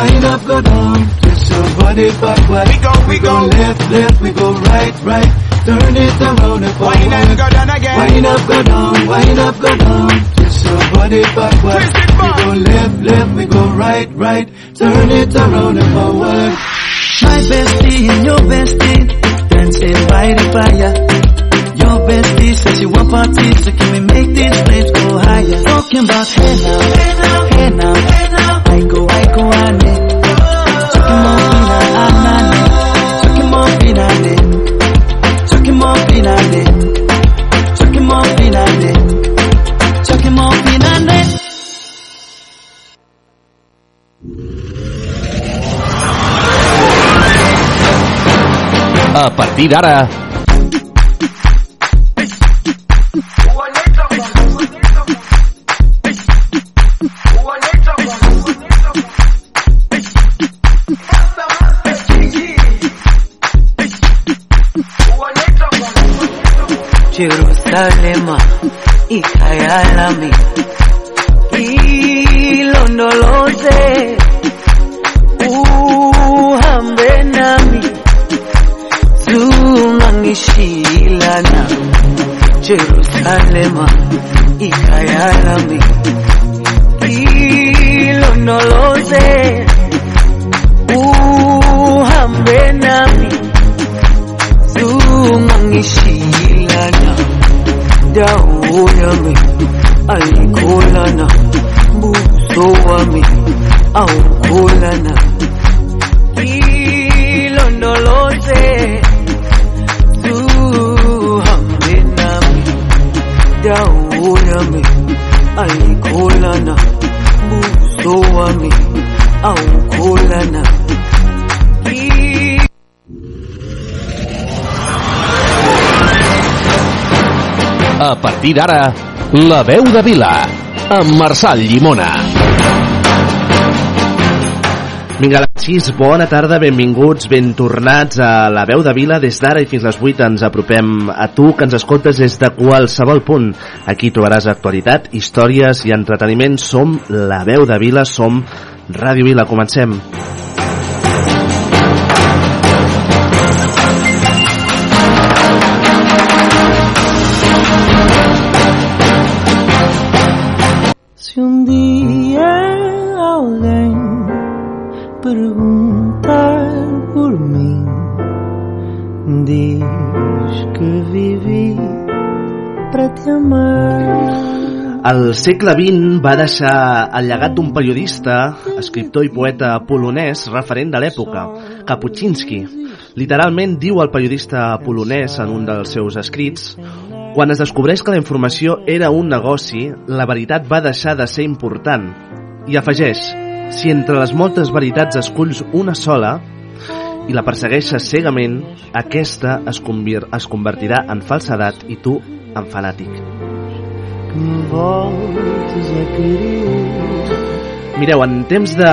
wind up, go down. Twist your body backward. We go, we go. left, left, we go right, right. Turn it around and forward. Wine and go down again. Wind up, go down, wind up, go down. Twist your body backward. Twist it back. We go left, left, we go right, right. Turn it around and forward. My bestie and your bestie dancing by the fire. Your bestie says she want parties, so can we make this place go higher? Talking about hey now, hey now, hey now, hey now. I go, I go, I need. Talking more fina, anane. Talking more fina, ne. Talking more fina, ne. Talking more fina, ne. Talking more fina, ne. A partir d'ara, Jerusalema ikayalami ilondoloze uhambe nami zungangishilana Jerusalema ikayalami ilondoloze uhambe nami zungangishilana dawo yami ayikholana buso wami awukholana ilondoloze zuhambe nami dawo yami ayikholana buso wami awukholana a partir d'ara, La veu de Vila, amb Marçal Llimona. Vinga, així, bona tarda, benvinguts, ben tornats a La veu de Vila. Des d'ara i fins les 8 ens apropem a tu, que ens escoltes des de qualsevol punt. Aquí trobaràs actualitat, històries i entreteniment. Som La veu de Vila, som Ràdio Vila. Comencem. Se El segle XX va deixar el llegat d'un periodista, escriptor i poeta polonès referent de l'època, Kapuscinski. Literalment diu el periodista polonès en un dels seus escrits quan es descobreix que la informació era un negoci, la veritat va deixar de ser important. I afegeix, si entre les moltes veritats esculls una sola i la persegueixes cegament, aquesta es, convir es convertirà en falsedat i tu en fanàtic. Mireu, en temps de,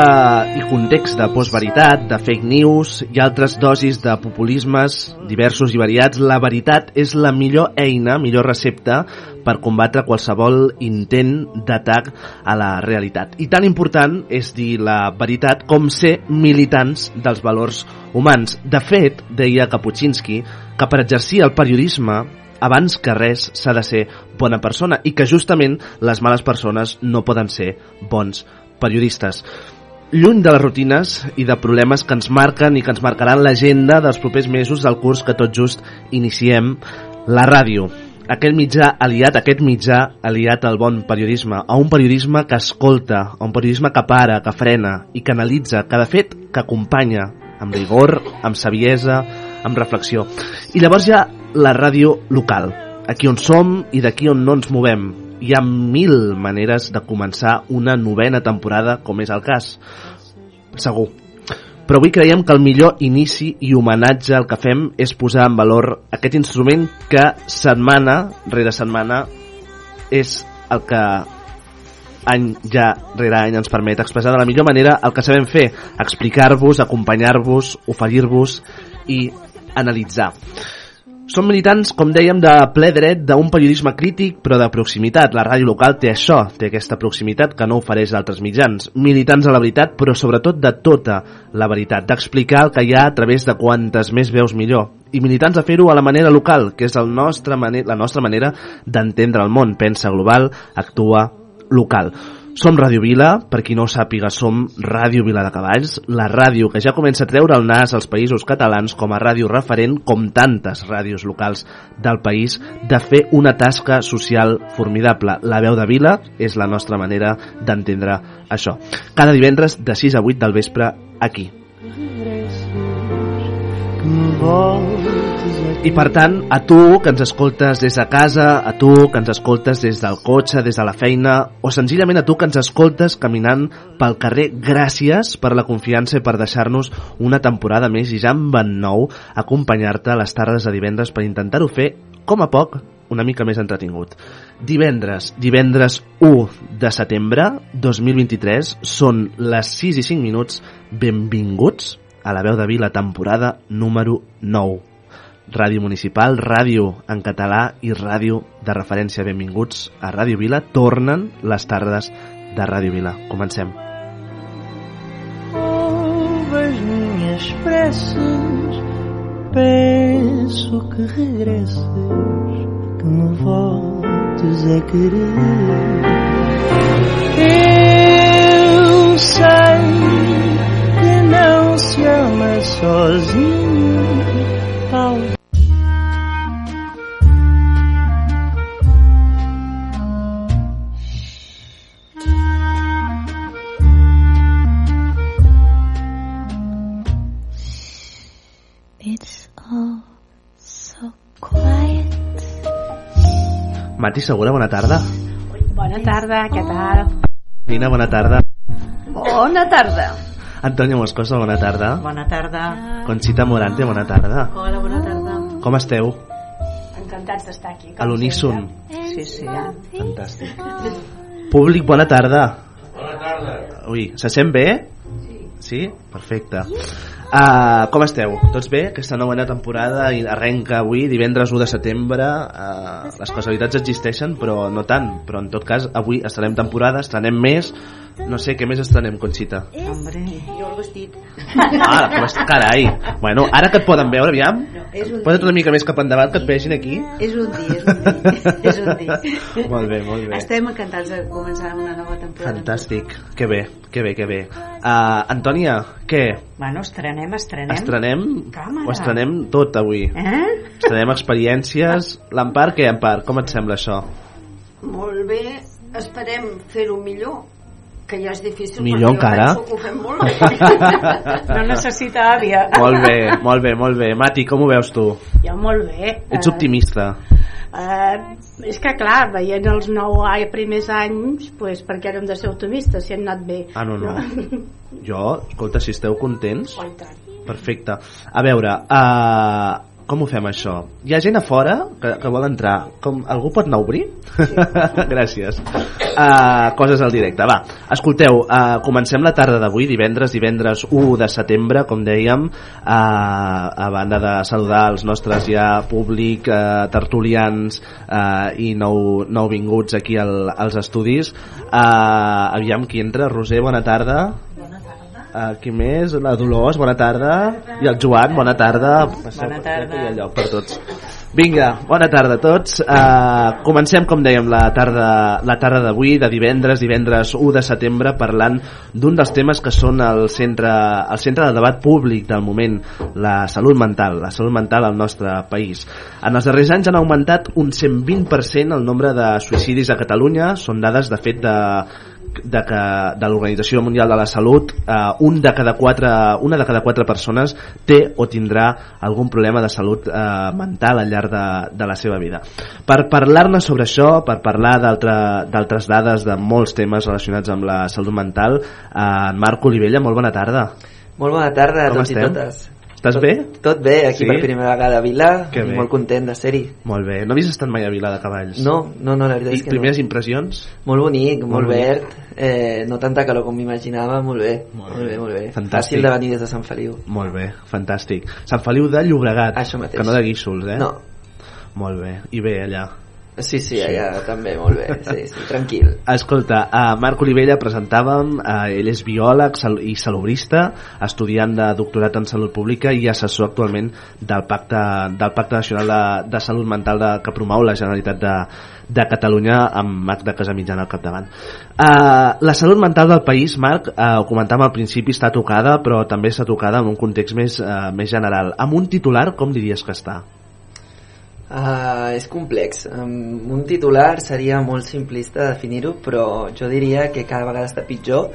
i context de postveritat, de fake news i altres dosis de populismes diversos i variats, la veritat és la millor eina, millor recepta per combatre qualsevol intent d'atac a la realitat. I tan important és dir la veritat com ser militants dels valors humans. De fet, deia Kapuscinski, que per exercir el periodisme abans que res s'ha de ser bona persona i que justament les males persones no poden ser bons periodistes. Lluny de les rutines i de problemes que ens marquen i que ens marcaran l'agenda dels propers mesos del curs que tot just iniciem, la ràdio. Aquell mitjà aliat, aquest mitjà aliat al bon periodisme, a un periodisme que escolta, a un periodisme que para, que frena i que analitza, que de fet que acompanya amb rigor, amb saviesa, amb reflexió. I llavors ha la ràdio local, aquí on som i d'aquí on no ens movem, hi ha mil maneres de començar una novena temporada, com és el cas. Segur. Però avui creiem que el millor inici i homenatge al que fem és posar en valor aquest instrument que setmana rere setmana és el que any ja rere any ens permet expressar de la millor manera el que sabem fer, explicar-vos, acompanyar-vos, oferir-vos i analitzar. Som militants, com dèiem, de ple dret d'un periodisme crític però de proximitat. La ràdio local té això, té aquesta proximitat que no ofereix d'altres mitjans. Militants a la veritat, però sobretot de tota la veritat, d'explicar el que hi ha a través de quantes més veus millor. I militants a fer-ho a la manera local, que és el nostre la nostra manera d'entendre el món. Pensa global, actua local. Som Ràdio Vila, per qui no ho sàpiga, som Ràdio Vila de Cavalls, la ràdio que ja comença a treure el nas als països catalans com a ràdio referent, com tantes ràdios locals del país, de fer una tasca social formidable. La veu de Vila és la nostra manera d'entendre això. Cada divendres de 6 a 8 del vespre aquí. I per tant, a tu que ens escoltes des de casa, a tu que ens escoltes des del cotxe, des de la feina, o senzillament a tu que ens escoltes caminant pel carrer, gràcies per la confiança i per deixar-nos una temporada més i ja en van nou acompanyar-te a les tardes de divendres per intentar-ho fer, com a poc, una mica més entretingut. Divendres, divendres 1 de setembre 2023, són les 6 i 5 minuts, benvinguts a la veu de Vila, temporada número 9. Ràdio Municipal, ràdio en català i ràdio de referència. Benvinguts a Ràdio Vila. Tornen les tardes de Ràdio Vila. Comencem. Ouve as minhas preces Peço que regresses Que me voltes a querer Eu sei que não se ama sozinho Mati Segura, bona tarda. Bona tarda, què tal? Nina, bona tarda. Bona tarda. Antonio Moscoso, bona tarda. Bona tarda. Conxita Morante, bona tarda. Hola, bona tarda. Com esteu? Encantats d'estar aquí. A l'uníson. Sí, sí. Fantàstic. Públic, bona tarda. Bona tarda. Ui, se sent bé? Sí. Sí? Perfecte. Uh, com esteu? Tots bé? Aquesta novena temporada arrenca avui, divendres 1 de setembre. Uh, les casualitats existeixen, però no tant. Però en tot cas, avui estarem temporada, estrenem més. No sé, què més estrenem, Conxita? Hombre, jo el vestit. Ah, però est- carai. Bueno, ara que et poden veure, aviam. és un Posa't una mica més cap endavant, que et vegin aquí. És un dia, és un dia. és un dia. Molt bé, molt bé. Estem encantats de començar una nova temporada. Fantàstic. Que bé, que bé, que bé. Uh, Antònia, què? Bueno, estrenem, estrenem. Estrenem? Càmera. Ho estrenem tot avui. Eh? Estrenem experiències. L'Empar, què, Empar? Com et sembla això? Molt bé, esperem fer-ho millor que ja és difícil Millor encara? molt No necessita àvia. molt bé, molt bé, molt bé. Mati, com ho veus tu? Jo molt bé. Ets Eh, optimista. Uh, és que clar, veient els nou a- primers anys pues, perquè hem de ser optimistes si han anat bé Ah, no, no. Jo, escolta, si esteu contents... Oh. Perfecte. A veure, uh, com ho fem això? Hi ha gent a fora que, que vol entrar. Com, algú pot anar a obrir? Gràcies. Uh, coses al directe. Va, escolteu, uh, comencem la tarda d'avui, divendres, divendres 1 de setembre, com dèiem, uh, a banda de saludar els nostres ja públic, uh, tertulians uh, i nou, nouvinguts aquí al, als estudis. Uh, aviam qui entra. Roser, bona tarda. Uh, qui més? La Dolors, bona tarda. I el Joan, bona tarda. Passeu Bona per tarda. Ha lloc per tots. Vinga, bona tarda a tots. Uh, comencem, com dèiem, la tarda, la tarda d'avui, de divendres, divendres 1 de setembre, parlant d'un dels temes que són el centre, el centre de debat públic del moment, la salut mental, la salut mental al nostre país. En els darrers anys han augmentat un 120% el nombre de suïcidis a Catalunya, són dades, de fet, de de, que, de l'Organització Mundial de la Salut eh, un de cada quatre, una de cada quatre persones té o tindrà algun problema de salut eh, mental al llarg de, de la seva vida. Per parlar-ne sobre això, per parlar d'altre- d'altres dades de molts temes relacionats amb la salut mental, eh, en Marc Olivella, molt bona tarda. Molt bona tarda a Com tots i totes. Estàs tot, bé? Tot bé, aquí Sí? per primera vegada a Vila, Que bé. molt content de ser-hi. Molt bé. No havies estat mai a Vila de Cavalls? No, no, no, la veritat I és que primeres no. impressions? Molt bonic, molt, Molt verd, eh, no tanta calor com m'imaginava, molt bé, Molt molt, bé. bé, molt bé. Fantàstic. Fàcil de venir des de Sant Feliu. Molt bé, fantàstic. Sant Feliu de Llobregat, Això mateix. que no de Guíxols, eh? No, Molt bé. I bé, allà. Sí, sí, allà també, molt bé. Sí, sí, tranquil. Escolta, uh, Marc Olivella presentàvem, uh, ell és biòleg i salubrista, estudiant de doctorat en salut pública i assessor actualment del Pacte, del Pacte Nacional de, de Salut Mental de, que promou la Generalitat de, de Catalunya amb Magda Casamitjana al capdavant. Uh, la salut mental del país, Marc, uh, ho comentàvem al principi, està tocada, però també està tocada en un context més, uh, més general. Amb un titular, com diries que està? Uh, és complex. Um, un titular seria molt simplista definir-ho, però jo diria que cada vegada està pitjor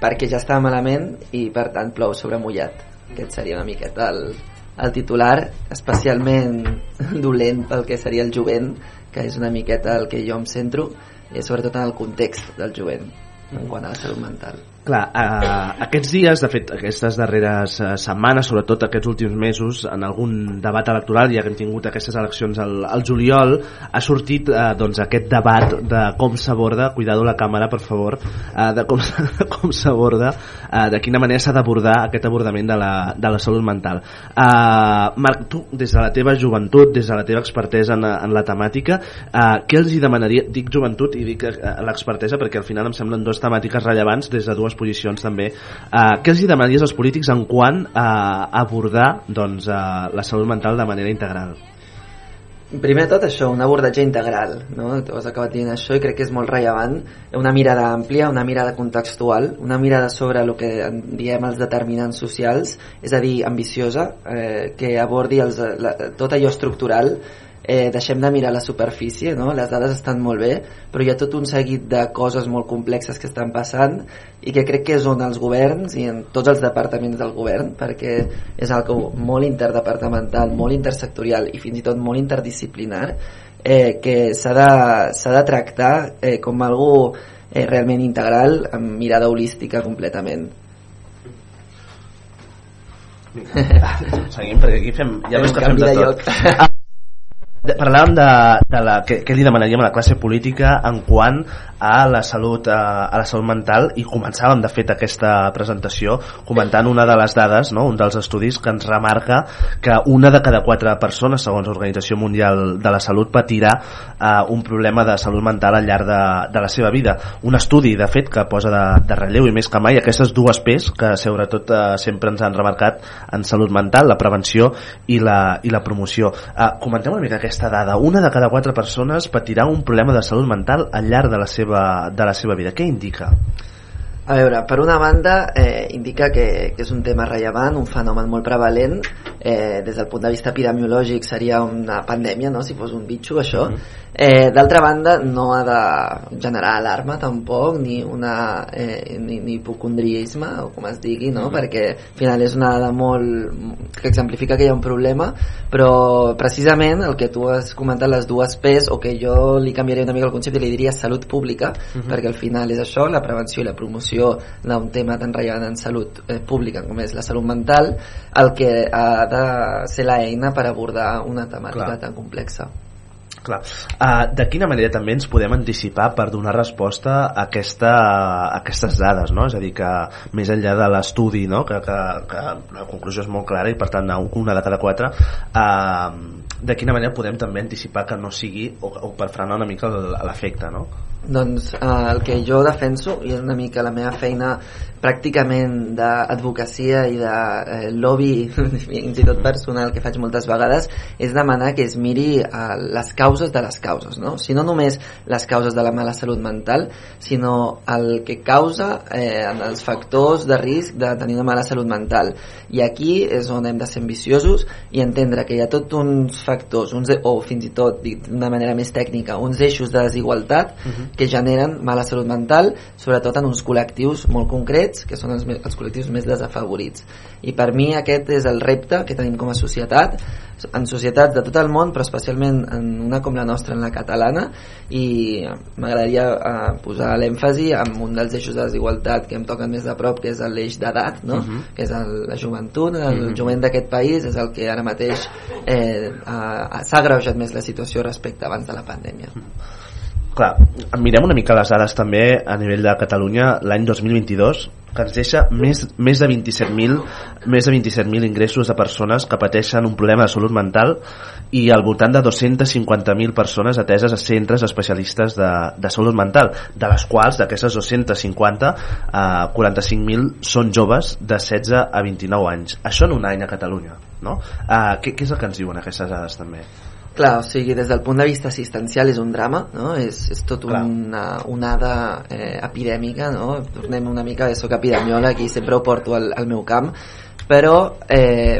perquè ja està malament i per tant plou sobre mullat. Aquest seria una miqueta el, el titular, especialment dolent pel que seria el jovent, que és una miqueta el que jo em centro, i sobretot en el context del jovent en quant a la salut mental. Clar, eh, aquests dies, de fet, aquestes darreres eh, setmanes, sobretot aquests últims mesos, en algun debat electoral, ja que hem tingut aquestes eleccions al, al juliol, ha sortit eh, doncs, aquest debat de com s'aborda, cuidado la càmera, per favor, eh, de com, com s'aborda, eh, de quina manera s'ha d'abordar aquest abordament de la, de la salut mental. Eh, Marc, tu, des de la teva joventut, des de la teva expertesa en, en la temàtica, eh, què els hi demanaria? Dic joventut i dic eh, l'expertesa perquè al final em semblen dues temàtiques rellevants des de dues posicions també. Eh, què els demanaries als polítics en quant a abordar doncs, eh, la salut mental de manera integral? Primer tot això, un abordatge integral, no? Tu has acabat dient això i crec que és molt rellevant. Una mirada àmplia, una mirada contextual, una mirada sobre el que en diem els determinants socials, és a dir, ambiciosa, eh, que abordi els, la, tot allò estructural eh, deixem de mirar la superfície, no? les dades estan molt bé, però hi ha tot un seguit de coses molt complexes que estan passant i que crec que és on els governs i en tots els departaments del govern, perquè és algo molt interdepartamental, molt intersectorial i fins i tot molt interdisciplinar, eh, que s'ha de, de tractar eh, com algo eh, realment integral amb mirada holística completament. Seguim, perquè aquí fem... Ja veus que fem de tot. De, parlàvem de, de la, què, què li demanaríem a la classe política en quant a la salut a, a la salut mental i començàvem de fet aquesta presentació comentant una de les dades, no? un dels estudis que ens remarca que una de cada quatre persones segons l'Organització Mundial de la Salut patirà eh, un problema de salut mental al llarg de, de la seva vida un estudi de fet que posa de, de relleu i més que mai aquestes dues P's que sobretot eh, sempre ens han remarcat en salut mental, la prevenció i la, i la promoció eh, comentem una mica aquesta dada. Una de cada quatre persones patirà un problema de salut mental al llarg de la seva, de la seva vida. Què indica? A veure, per una banda eh, indica que, que és un tema rellevant, un fenomen molt prevalent. Eh, des del punt de vista epidemiològic seria una pandèmia, no? si fos un bitxo això eh, d'altra banda no ha de generar alarma tampoc ni, una, eh, ni, ni hipocondriisme o com es digui no? perquè al final és una dada molt que exemplifica que hi ha un problema però precisament el que tu has comentat les dues P's o que jo li canviaria una mica el concepte li diria salut pública uh -huh. perquè al final és això, la prevenció i la promoció d'un tema tan rellevant en salut eh, pública com és la salut mental el que ha de ser l'eina per abordar una temàtica Clar. tan complexa Clar. Uh, de quina manera també ens podem anticipar per donar resposta a, aquesta, a aquestes dades, no? És a dir, que més enllà de l'estudi, no? que, que, que la conclusió és molt clara i per tant una de cada quatre, uh, de quina manera podem també anticipar que no sigui o, o per frenar una mica l'efecte, no? Doncs eh, el que jo defenso, i és una mica la meva feina pràcticament d'advocacia i de eh, lobby fins i tot personal que faig moltes vegades és demanar que es miri eh, les causes de les causes no? si no només les causes de la mala salut mental sinó el que causa eh, els factors de risc de tenir una mala salut mental i aquí és on hem de ser ambiciosos i entendre que hi ha tot uns factors uns, o fins i tot d'una manera més tècnica uns eixos de desigualtat uh -huh. Que generen mala salut mental sobretot en uns col·lectius molt concrets que són els, els col·lectius més desafavorits. I per mi aquest és el repte que tenim com a societat, en societats de tot el món, però especialment en una com la nostra, en la catalana, i m'agradaria eh, posar l'èmfasi en un dels eixos de desigualtat que em toquen més de prop, que és l'eix d'edat, no? uh mhm. -huh. que és el, la joventut, el uh mhm. -huh. jovent d'aquest país, és el que ara mateix eh, s'ha agreujat més la situació respecte abans de la pandèmia. Uh mhm. -huh clar, mirem una mica les dades també a nivell de Catalunya l'any 2022 que ens deixa més, més de 27.000 més de 27.000 ingressos de persones que pateixen un problema de salut mental i al voltant de 250.000 persones ateses a centres especialistes de, de salut mental, de les quals d'aquestes 250 eh, 45.000 són joves de 16 a 29 anys. Això en un any a Catalunya, no? Eh, què, què és el que ens diuen aquestes dades també? Clar, o sigui, des del punt de vista assistencial és un drama, no? és, és tot Clar. una onada eh, epidèmica, no? tornem una mica, de soc epidemiòleg i sempre ho porto al, al meu camp, però eh,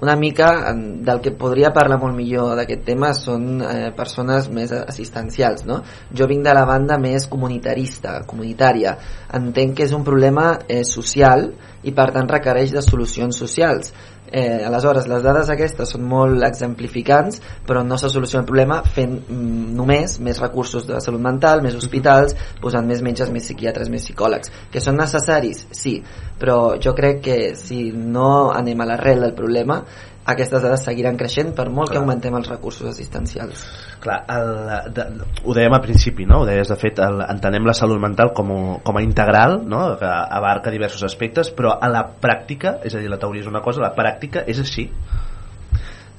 una mica del que podria parlar molt millor d'aquest tema són eh, persones més assistencials. No? Jo vinc de la banda més comunitarista, comunitària. Entenc que és un problema eh, social i per tant requereix de solucions socials. Eh, aleshores, les dades aquestes són molt exemplificants, però no se soluciona el problema fent mm, només més recursos de salut mental, més hospitals, posant més metges, més psiquiatres, més psicòlegs. Que són necessaris? Sí, però jo crec que si no anem a l'arrel del problema, aquestes dades seguiran creixent per molt que Clar. augmentem els recursos assistencials. Clar, el, de, ho dèiem al principi, no? Ho deies, de fet, el, entenem la salut mental com, a- com a integral, no? Que abarca diversos aspectes, però a la pràctica, és a dir, la teoria és una cosa, la pràctica és així.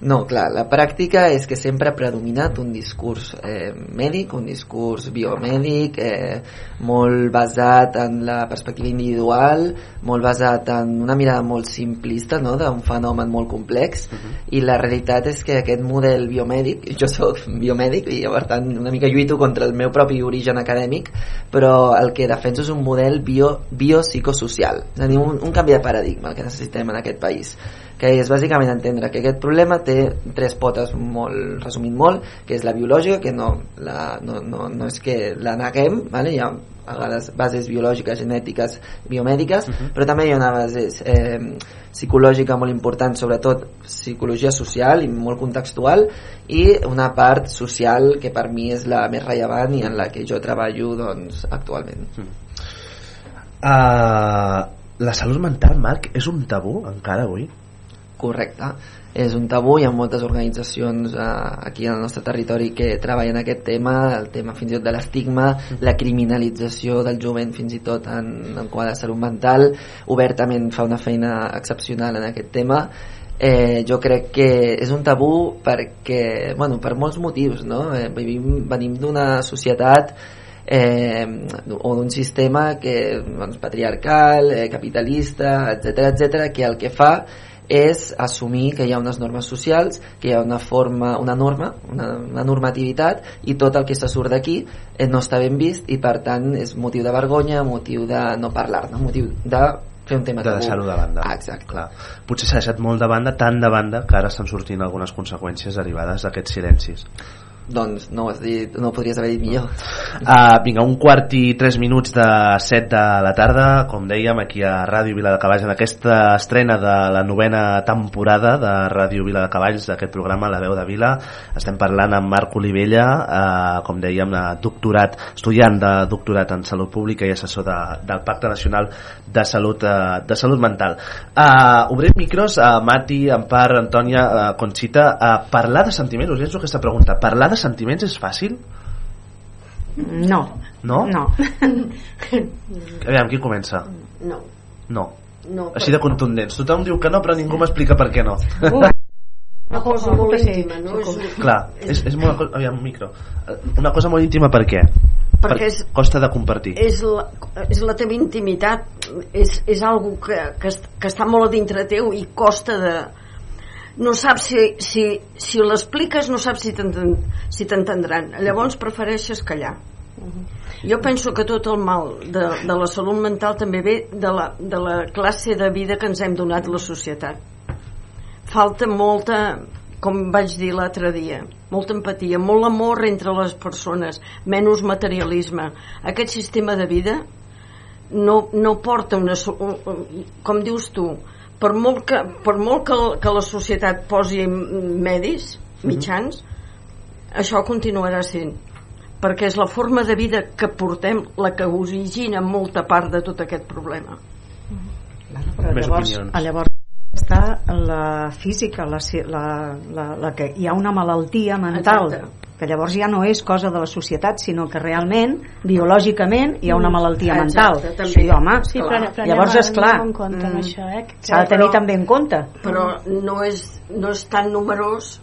No, clar, la pràctica és que sempre ha predominat un discurs eh, mèdic, un discurs biomèdic, eh, molt basat en la perspectiva individual, molt basat en una mirada molt simplista no? d'un fenomen molt complex, i la realitat és que aquest model biomèdic, jo sóc biomèdic i per tant una mica lluito contra el meu propi origen acadèmic, però el que defenso és un model bio, biopsicosocial, és a dir, un, un canvi de paradigma el que necessitem en aquest país que és bàsicament entendre que aquest problema té tres potes molt, resumint molt, que és la biològica, que no, la, no, no, no és que la neguem, vale? hi ha a vegades bases biològiques, genètiques, biomèdiques, uh -huh. però també hi ha una base eh, psicològica molt important, sobretot psicologia social i molt contextual, i una part social que per mi és la més rellevant i en la que jo treballo doncs, actualment. Uh, la salut mental, Marc, és un tabú encara avui? Correcte. És un tabú, hi ha moltes organitzacions eh, aquí al nostre territori que treballen aquest tema, el tema fins i tot de l'estigma, la criminalització del jovent fins i tot en, en quant a salut mental, obertament fa una feina excepcional en aquest tema, eh, jo crec que és un tabú perquè, bueno, per molts motius, no? Eh, vivim, venim d'una societat eh, o d'un sistema que doncs, patriarcal, eh, capitalista, etc etc que el que fa és assumir que hi ha unes normes socials, que hi ha una forma, una norma, una, una normativitat i tot el que se surt d'aquí eh, no està ben vist i per tant és motiu de vergonya, motiu de no parlar-ne, motiu de fer un tema de deixar-ho de banda. Ah, exacte. Clar. Potser s'ha deixat molt de banda, tant de banda, que ara estan sortint algunes conseqüències derivades d'aquests silencis. Doncs no, ho has dit, no ho podries haver dit millor. Uh, vinga, un quart i tres minuts de set de la tarda, com dèiem, aquí a Ràdio Vila de Cavalls, en aquesta estrena de la novena temporada de Ràdio Vila de Cavalls, d'aquest programa La veu de Vila. Estem parlant amb Marc Olivella, uh, com dèiem, uh, doctorat, estudiant de doctorat en Salut Pública i assessor de, del Pacte Nacional de Salut, uh, de Salut Mental. Uh, obrim micros a uh, Mati, Empar, Antònia, uh, Conxita. Uh, parlar de sentiments, us llenço aquesta pregunta. Parlar de sentiments és fàcil? No. No? No. Aviam, qui comença? No, No. no. Així de contundents. Tothom diu que no, però ningú m'explica per què no. Una cosa molt íntima, no? És, Clar, és, és molt... Aviam, micro. Una cosa molt íntima, per què? Perquè és- costa de compartir. és la, és la teva intimitat, és, és algo que, que, est- que està molt a dintre teu i costa de... No saps si, si, si l'expliques, no saps si t'enten- si t'entendran. Llavors prefereixes callar. Jo penso que tot el mal de, de la salut mental també ve de la, de la classe de vida que ens hem donat la societat. Falta molta, com vaig dir l'altre dia, molta empatia, molt amor entre les persones, menys materialisme. Aquest sistema de vida no, no porta una... Com dius tu, per molt que, per molt que, que la societat posi medis, mitjans, això continuarà sent perquè és la forma de vida que portem la que origina molta part de tot aquest problema. Però Més llavors, opinions. llavors està la física, la, la, la, la que hi ha una malaltia mental. Exacte. que llavors ja no és cosa de la societat sinó que realment, biològicament hi ha una malaltia mental Exacte, sí, home, Sí, clar. però, però llavors és clar això, eh? s'ha de tenir Però- també en compte però no és, no és tan numerós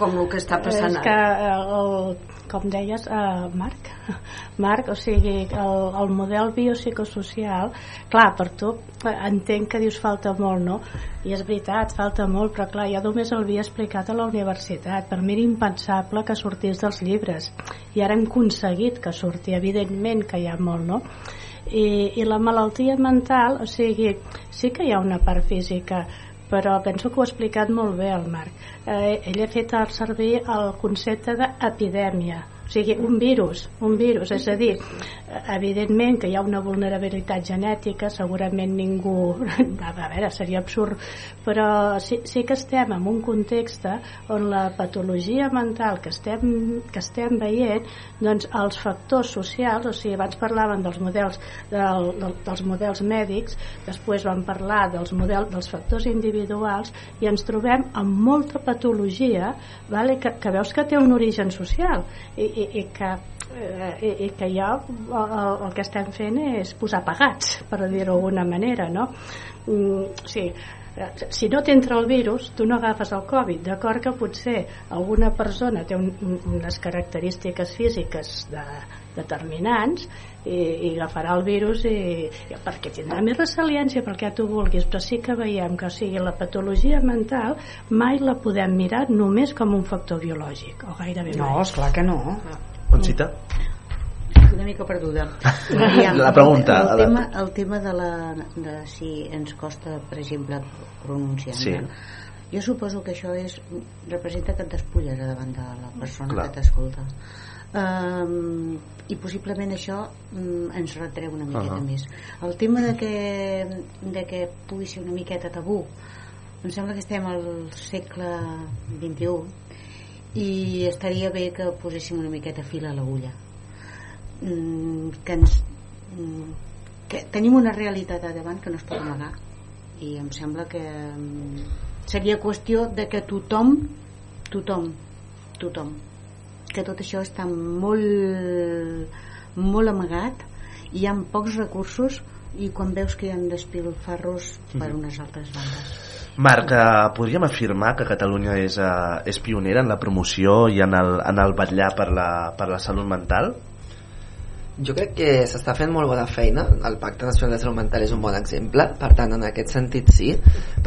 com el que està passant és que, el, com deies, uh, Marc, Marc, o sigui, el, el model biopsicosocial, clar, per tu eh, entenc que dius falta molt, no? I és veritat, falta molt, però clar, jo només el havia explicat a la universitat. Per mi era impensable que sortís dels llibres. I ara hem aconseguit que surti, evidentment que hi ha molt, no? I, i la malaltia mental, o sigui, sí que hi ha una part física, però penso que ho ha explicat molt bé el Marc. Eh, ell ha fet servir el concepte d'epidèmia, o sigui, un virus, un virus, és a dir, evidentment que hi ha una vulnerabilitat genètica, segurament ningú, a veure, seria absurd, però sí, sí que estem en un context on la patologia mental que estem, que estem veient, doncs els factors socials, o sigui, abans parlaven dels models, del, del, dels models mèdics, després vam parlar dels models, dels factors individuals, i ens trobem amb molta patologia vale, que, que veus que té un origen social i, i, i que eh, i, i que jo el, el que estem fent és posar pagats per dir-ho d'alguna manera no? mm, sí, eh, si no t'entra el virus tu no agafes el Covid d'acord que potser alguna persona té un, un- unes característiques físiques de, determinants i, i agafarà el virus i, i perquè tindrà més resiliència pel que tu vulguis però sí que veiem que o sigui, la patologia mental mai la podem mirar només com un factor biològic o gairebé no, mai esclar que no Conxita? una mica perduda La pregunta, el, la- tema, el tema de, la, de si ens costa per exemple pronunciar Sí. jo suposo que això és representa que et despulles a davant de la persona Clar. que t'escolta um, i possiblement això um, ens retreu una miqueta Ahà. més el tema de que, de que pugui ser una miqueta tabú em sembla que estem al segle XXI i estaria bé que poséssim una miqueta fil a l'agulla mm, que ens mm, que tenim una realitat a davant que no es pot amagar i em sembla que seria qüestió de que tothom tothom tothom que tot això està molt molt amagat hi ha pocs recursos i quan veus que hi ha despilfarros per unes altres bandes Marc, eh, podríem afirmar que Catalunya és, eh, és pionera en la promoció i en el, en el vetllar per la, per la salut mental? Jo crec que s'està fent molt bona feina, el Pacte Nacional de Salut Mental és un bon exemple, per tant en aquest sentit sí,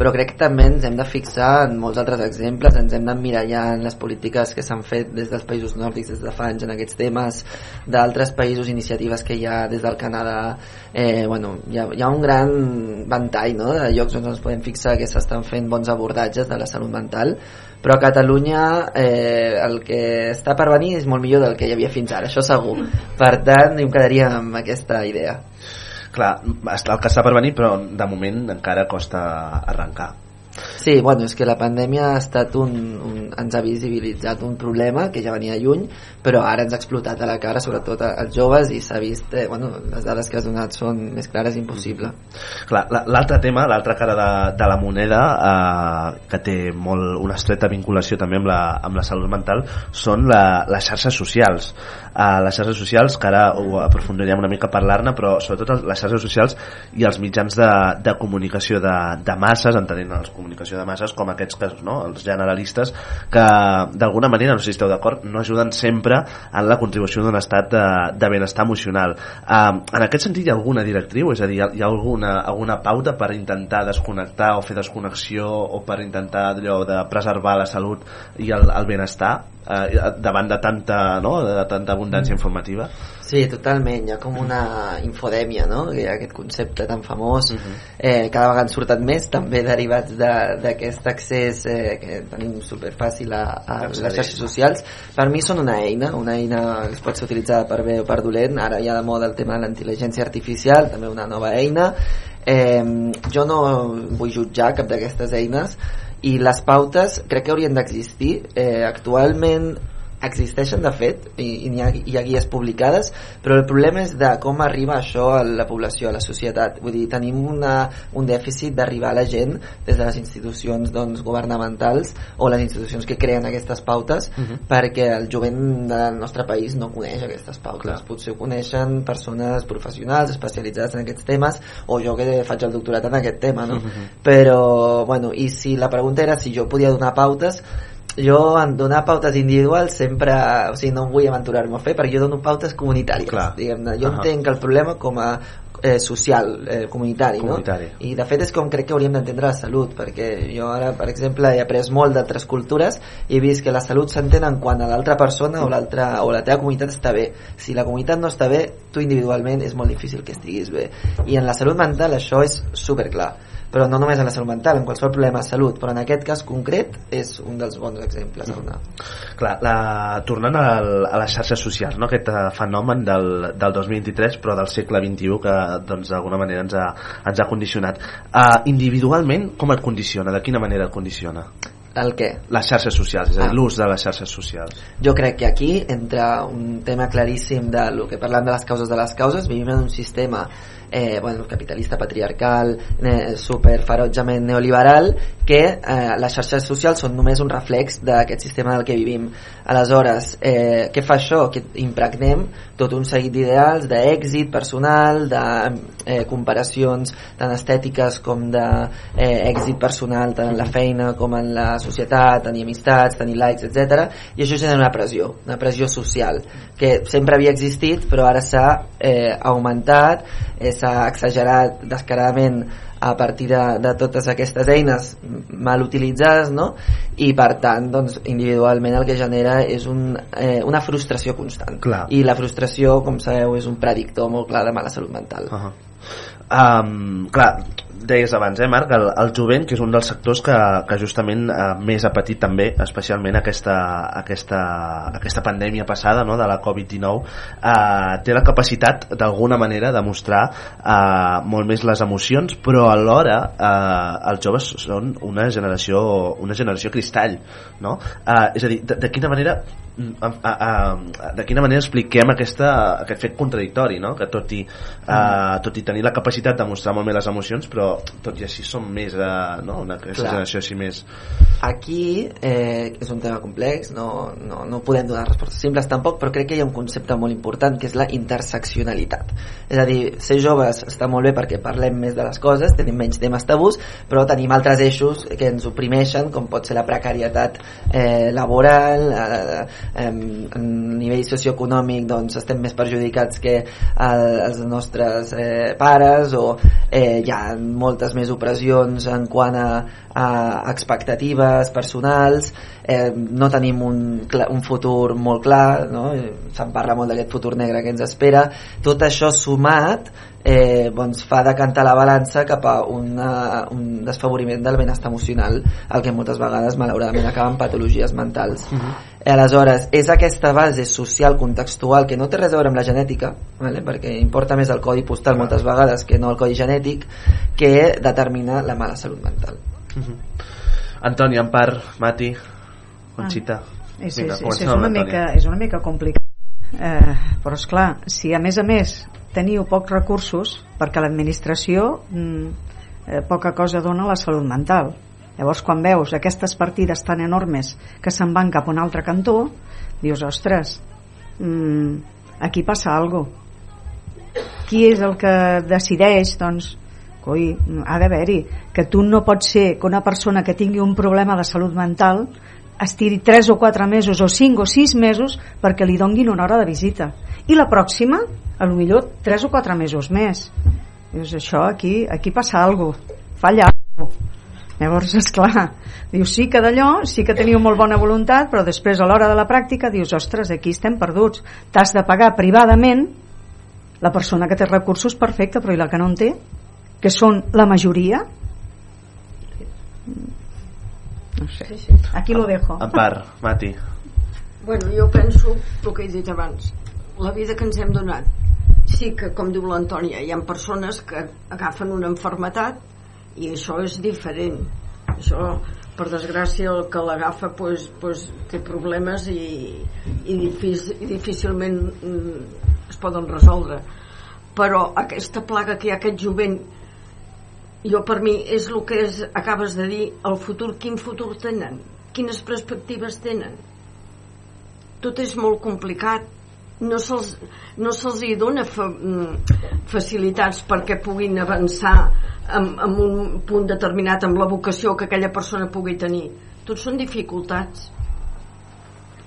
però crec que també ens hem de fixar en molts altres exemples, ens hem d'emmirallar en les polítiques que s'han fet des dels països nòrdics des de fa anys en aquests temes, d'altres països, iniciatives que hi ha des del Canadà, eh, bueno, hi ha, hi ha un gran ventall no, de llocs on ens podem fixar que s'estan fent bons abordatges de la salut mental, però a Catalunya eh, el que està per venir és molt millor del que hi havia fins ara, això segur. Per tant, em quedaria amb aquesta idea. Clar, el que està per venir, però de moment encara costa arrencar. Sí, bueno, és que la pandèmia ha estat un, un, ens ha visibilitzat un problema que ja venia lluny, però ara ens ha explotat a la cara, sobretot als joves, i s'ha vist, eh, bueno, les dades que has donat són més clares impossible. Clar, la- l'altre tema, l'altra cara de, de la moneda eh, que té molt una estreta vinculació també amb la, amb la salut mental són la, les xarxes socials eh, les xarxes socials, que ara ho aprofundirem una mica a parlar-ne, però sobretot les xarxes socials i els mitjans de, de comunicació de, de masses, entenent els comunicació de masses com aquests casos, no? els generalistes que d'alguna manera, no sé si esteu d'acord no ajuden sempre en la contribució d'un estat de, de benestar emocional. Eh, en aquest sentit hi ha alguna directriu? És a dir, hi ha alguna, alguna pauta per intentar desconnectar o fer desconnexió o per intentar allò de preservar la salut i el, el benestar eh, davant de tanta, no? de tanta abundància informativa Sí, totalment, hi ha com una infodèmia, no? Hi ha aquest concepte tan famós, uh -huh. eh, cada vegada han surtat més, també derivats de- d'aquest accés eh, que tenim superfàcil a, a les xarxes socials. Per mi són una eina, una eina que es pot ser utilitzada per bé o per dolent, ara hi ha de moda el tema de l'intel·ligència artificial, també una nova eina. Eh, jo no vull jutjar cap d'aquestes eines, i les pautes crec que haurien d'existir. Eh, actualment existeixen de fet i, i hi, ha, hi ha guies publicades però el problema és de com arriba això a la població, a la societat vull dir, tenim una, un dèficit d'arribar a la gent des de les institucions doncs, governamentals o les institucions que creen aquestes pautes uh -huh. perquè el jovent del nostre país no coneix aquestes pautes Clar. potser ho coneixen persones professionals especialitzades en aquests temes o jo que faig el doctorat en aquest tema no? Uh -huh. però bueno, i si la pregunta era si jo podia donar pautes jo en donar pautes individuals sempre, o sigui, no em vull aventurar-me a fer perquè jo dono pautes comunitàries diguem-ne, jo uh -huh. entenc el problema com a eh, social, eh, comunitari, comunitari, no? I de fet és com crec que hauríem d'entendre la salut, perquè jo ara, per exemple, he après molt d'altres cultures i he vist que la salut s'entén quan a l'altra persona o, l'altra o la teva comunitat està bé. Si la comunitat no està bé, tu individualment és molt difícil que estiguis bé. I en la salut mental això és superclar però no només en la salut mental, en qualsevol problema de salut, però en aquest cas concret és un dels bons exemples. Mm. Clar, la, tornant al, a les xarxes socials, no? aquest uh, fenomen del, del 2023 però del segle XXI que doncs, d'alguna manera ens ha, ens ha condicionat. Uh, individualment, com et condiciona? De quina manera et condiciona? El què? Les xarxes socials, és a dir, ah. l'ús de les xarxes socials. Jo crec que aquí entra un tema claríssim de lo que parlant de les causes de les causes, vivim en un sistema eh, bueno, capitalista patriarcal, eh, super ferotjament neoliberal, que eh, les xarxes socials són només un reflex d'aquest sistema del que vivim. Aleshores, eh, què fa això? Que impregnem tot un seguit d'ideals d'èxit personal, de eh, comparacions tant estètiques com d'èxit eh, personal tant en la feina com en la societat, tenir amistats, tenir likes, etc. I això genera una pressió, una pressió social, que sempre havia existit però ara s'ha eh, augmentat, eh, s'ha exagerat descaradament a partir de, de totes aquestes eines mal utilitzades no? i per tant doncs, individualment el que genera és un, eh, una frustració constant clar. i la frustració com sabeu és un predictor molt clar de mala salut mental uh -huh. um, clar, deies abans, eh, Marc, el, el jovent, que és un dels sectors que, que justament eh, més ha patit també, especialment aquesta, aquesta, aquesta pandèmia passada no, de la Covid-19, eh, té la capacitat d'alguna manera de mostrar eh, molt més les emocions, però alhora eh, els joves són una generació, una generació cristall, no? Eh, és a dir, de, de quina manera a, a, a, de quina manera expliquem aquesta, aquest fet contradictori no? que tot i, uh, tot i tenir la capacitat de mostrar molt més les emocions però tot i així som més uh, no? una generació així més aquí eh, és un tema complex no, no, no podem donar respostes simples tampoc però crec que hi ha un concepte molt important que és la interseccionalitat és a dir, ser joves està molt bé perquè parlem més de les coses tenim menys temes tabús però tenim altres eixos que ens oprimeixen com pot ser la precarietat eh, laboral eh, eh, a nivell socioeconòmic doncs, estem més perjudicats que el, els nostres eh, pares o eh, hi ha moltes més opressions en quant a, a expectatives personals eh, no tenim un, un futur molt clar no? se'n parla molt d'aquest futur negre que ens espera tot això sumat eh, doncs fa decantar la balança cap a una, un desfavoriment del benestar emocional el que moltes vegades malauradament acaben patologies mentals uh -huh. aleshores és aquesta base social contextual que no té res a veure amb la genètica vale? perquè importa més el codi postal moltes vegades que no el codi genètic que determina la mala salut mental uh -huh. Antoni, Ampar, Mati Conxita ah. és, Vinga, és, és, és, una mica, és una mica complicat eh, però és clar si a més a més teniu pocs recursos perquè l'administració mm, eh, poca cosa dona a la salut mental. Llavors quan veus aquestes partides tan enormes que se'n van cap a un altre cantó dius, ostres mm, aquí passa cosa qui és el que decideix? Doncs coi, ha d'haver-hi. Que tu no pots ser que una persona que tingui un problema de salut mental estiri 3 o 4 mesos o 5 o 6 mesos perquè li donguin una hora de visita. I la pròxima a lo millor 3 o 4 mesos més. Dius això aquí, aquí passa alguna cosa falla alguna cosa llavors és clar dius sí que d'allò, sí que teniu molt bona voluntat però després a l'hora de la pràctica dius ostres aquí estem perduts. T'has de pagar privadament la persona que té recursos perfecte però i la que no en té que són la majoria no sé, sí, sí. aquí lo dejo. Ampar, Mati. Bueno, jo penso el que he dit abans. La vida que ens hem donat. Sí que, com diu l'Antònia hi ha persones que agafen una enfermetat i això és diferent. Això per desgràcia el que l'agafa pues, pues, té problemes i, i, difícil, i difícilment mm, es poden resoldre. Però aquesta plaga que hi ha aquest jovent jo per mi és el que és, acabes de dir el futur, quin futur tenen quines perspectives tenen. Tot és molt complicat no se'ls no se hi dona fa, mm, facilitats perquè puguin avançar en, en un punt determinat amb la vocació que aquella persona pugui tenir. Tot són dificultats.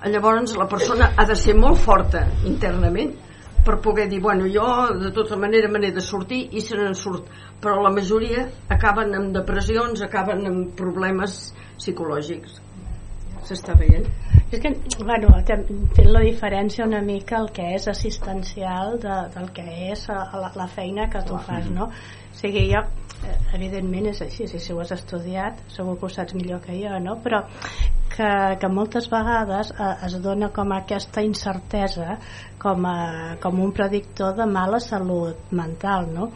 Llavors la persona ha de ser molt forta internament per poder dir, bueno, jo de tota manera me n'he de sortir i se n'en surt però la majoria acaben amb depressions acaben amb problemes psicològics s'està veient és que, bueno, fent la diferència una mica el que és assistencial de, del que és la, la feina que tu fas, no? O sigui, jo, eh, evidentment és així, si ho has estudiat, segur que ho saps millor que jo, no? Però que, que moltes vegades eh, es dona com aquesta incertesa com, a, com un predictor de mala salut mental, no?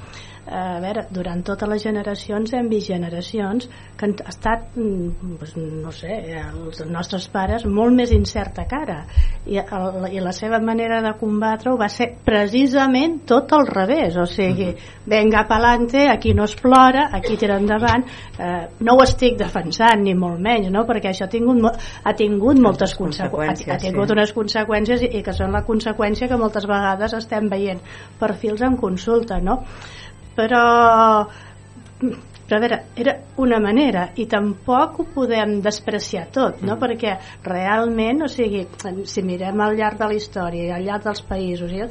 A veure, durant totes les generacions hem vist generacions que han estat doncs, no sé, els nostres pares molt més incerta cara i, el, i la seva manera de combatre-ho va ser precisament tot al revés o sigui, venga pa'lante aquí no es plora, aquí tira endavant eh, no ho estic defensant ni molt menys, no? perquè això ha tingut, ha tingut moltes conseqüències ha, ha tingut sí. unes conseqüències i, i que són la conseqüència que moltes vegades estem veient perfils en consulta no? Però però a veure, era una manera i tampoc ho podem despreciar tot no? Mm. perquè realment o sigui, si mirem al llarg de la història i al llarg dels països eh,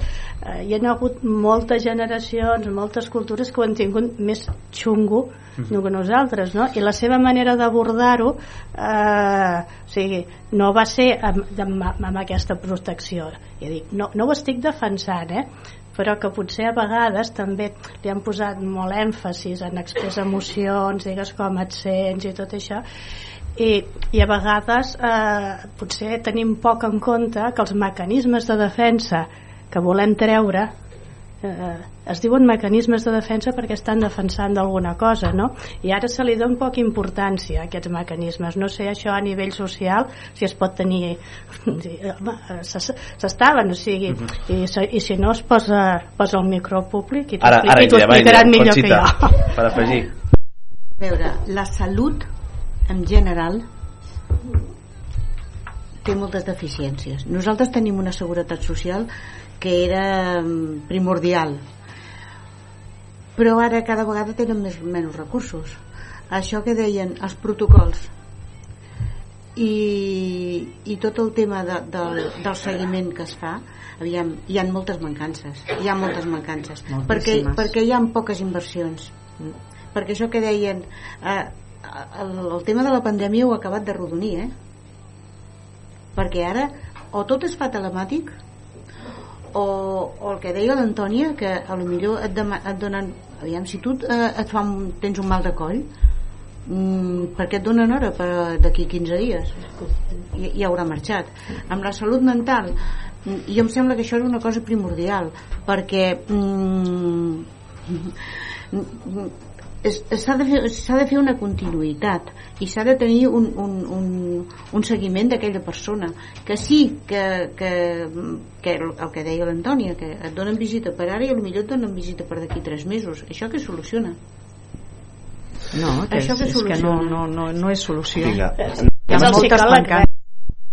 hi ha hagut moltes generacions moltes cultures que ho han tingut més xungo mm. que nosaltres no? i la seva manera d'abordar-ho eh, o sigui, no va ser amb, amb, amb aquesta protecció ja dic, no, no ho estic defensant eh? Però que potser a vegades també li han posat molt èmfasis en expressar emocions, digues com et sents i tot això i, i a vegades eh, potser tenim poc en compte que els mecanismes de defensa que volem treure eh, es diuen mecanismes de defensa perquè estan defensant d'alguna cosa no? i ara se li dona poc importància a aquests mecanismes no sé això a nivell social si es pot tenir s'estaven o sigui uh mhm. -huh. i, i si no es posa, posa el micro públic i t'ho explicaran millor Conxita, que jo per afegir a veure, la salut en general té moltes deficiències nosaltres tenim una seguretat social que era mm, primordial. Però ara cada vegada tenen més, menys recursos. Això que deien els protocols. I, i tot el tema de, del, del seguiment que es fa aviam, hi ha moltes mancances. Hi ha moltes mancances. Perquè, perquè hi ha poques inversions. Perquè això que deien eh, el, el tema de la pandèmia ho ha acabat de rodonir eh? perquè ara o tot es fa telemàtic o, o el que deia l'Antònia que a lo millor et, et donen aviam, si tu eh, et fa un, tens un mal de coll mm, per què et donen hora d'aquí 15 dies? I, ja haurà marxat. Amb la salut mental mm, jo em sembla que això és una cosa primordial perquè mm, s'ha de, fer, de fer una continuïtat i s'ha de tenir un, un, un, un seguiment d'aquella persona. Que sí que, que, que el, que deia l'Antònia que et donen visita per ara i potser et donen visita per d'aquí tres mesos. Això que soluciona. No, que això és, que, és que no, no, no, no és solució. Vinga. hi ha moltes mancances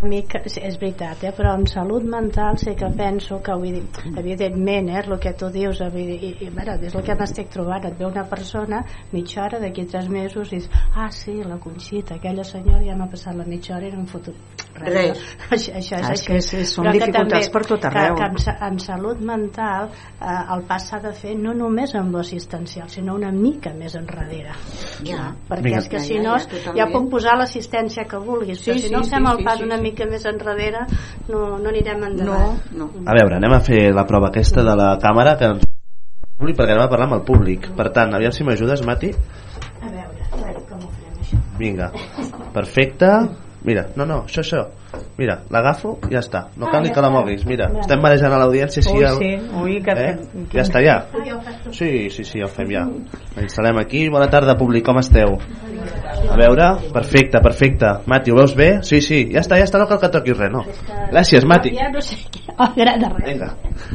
mi que, és veritat, eh? però en salut mental sí que penso que vull dir, evidentment eh, el que tu dius vull dir, i, i mira, és el que m'estic trobant et ve una persona mitja hora d'aquí tres mesos i dius, ah sí, la Conxita aquella senyora ja m'ha passat la mitja hora i no hem fotut res, res. això, això és, ah, és que sí, són però dificultats també, per tot arreu que, que en, en salut mental eh, el pas s'ha de fer no només amb l'assistencial sinó una mica més enrere ja. perquè Vinga. és que si no ja, ja, ja puc posar l'assistència que vulguis sí, però si no sí, fem sí, el pas sí, una mica més enrere no, no anirem endavant. No, no. a veure, anem a fer la prova aquesta de la càmera que ens perquè anem a parlar amb el públic. Per tant, aviam si m'ajudes Mati. A veure, a veure com ho farem això. Vinga, perfecte. Mira, no, no, això, això. Mira, l'agafo i ja està. No ah, cal ni que la moguis, mira, ja. estem marejant a l'audiència si ui, el... sí, ui, que eh? ja està ja. Sí, sí, sí, ja ho fem ja. Instal·lem aquí, bona tarda públic, com esteu? A veure, perfecte, perfecte. Mati, ho veus bé? Sí, sí, ja està, ja està, no cal que toquis res, no. Gràcies, Mati. Ja no sé què. Oh. Vinga.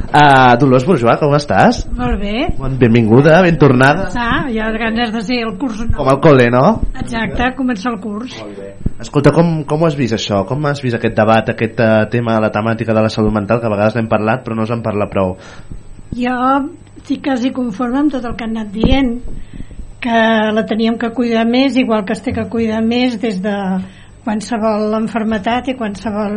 Uh, Dolors Bourgeois, com estàs? Molt bé. Bon, benvinguda, ben tornada. Ah, hi ha ganes de ser el curs nou. Com al col·le, no? Exacte, començar el curs. Escolta, com, com ho has vist això? Com has vist aquest debat, aquest uh, tema, la temàtica de la salut mental, que a vegades n'hem parlat però no se'n parla prou? Jo estic quasi conforme amb tot el que han anat dient que la teníem que cuidar més igual que es té que cuidar més des de qualsevol enfermetat i qualsevol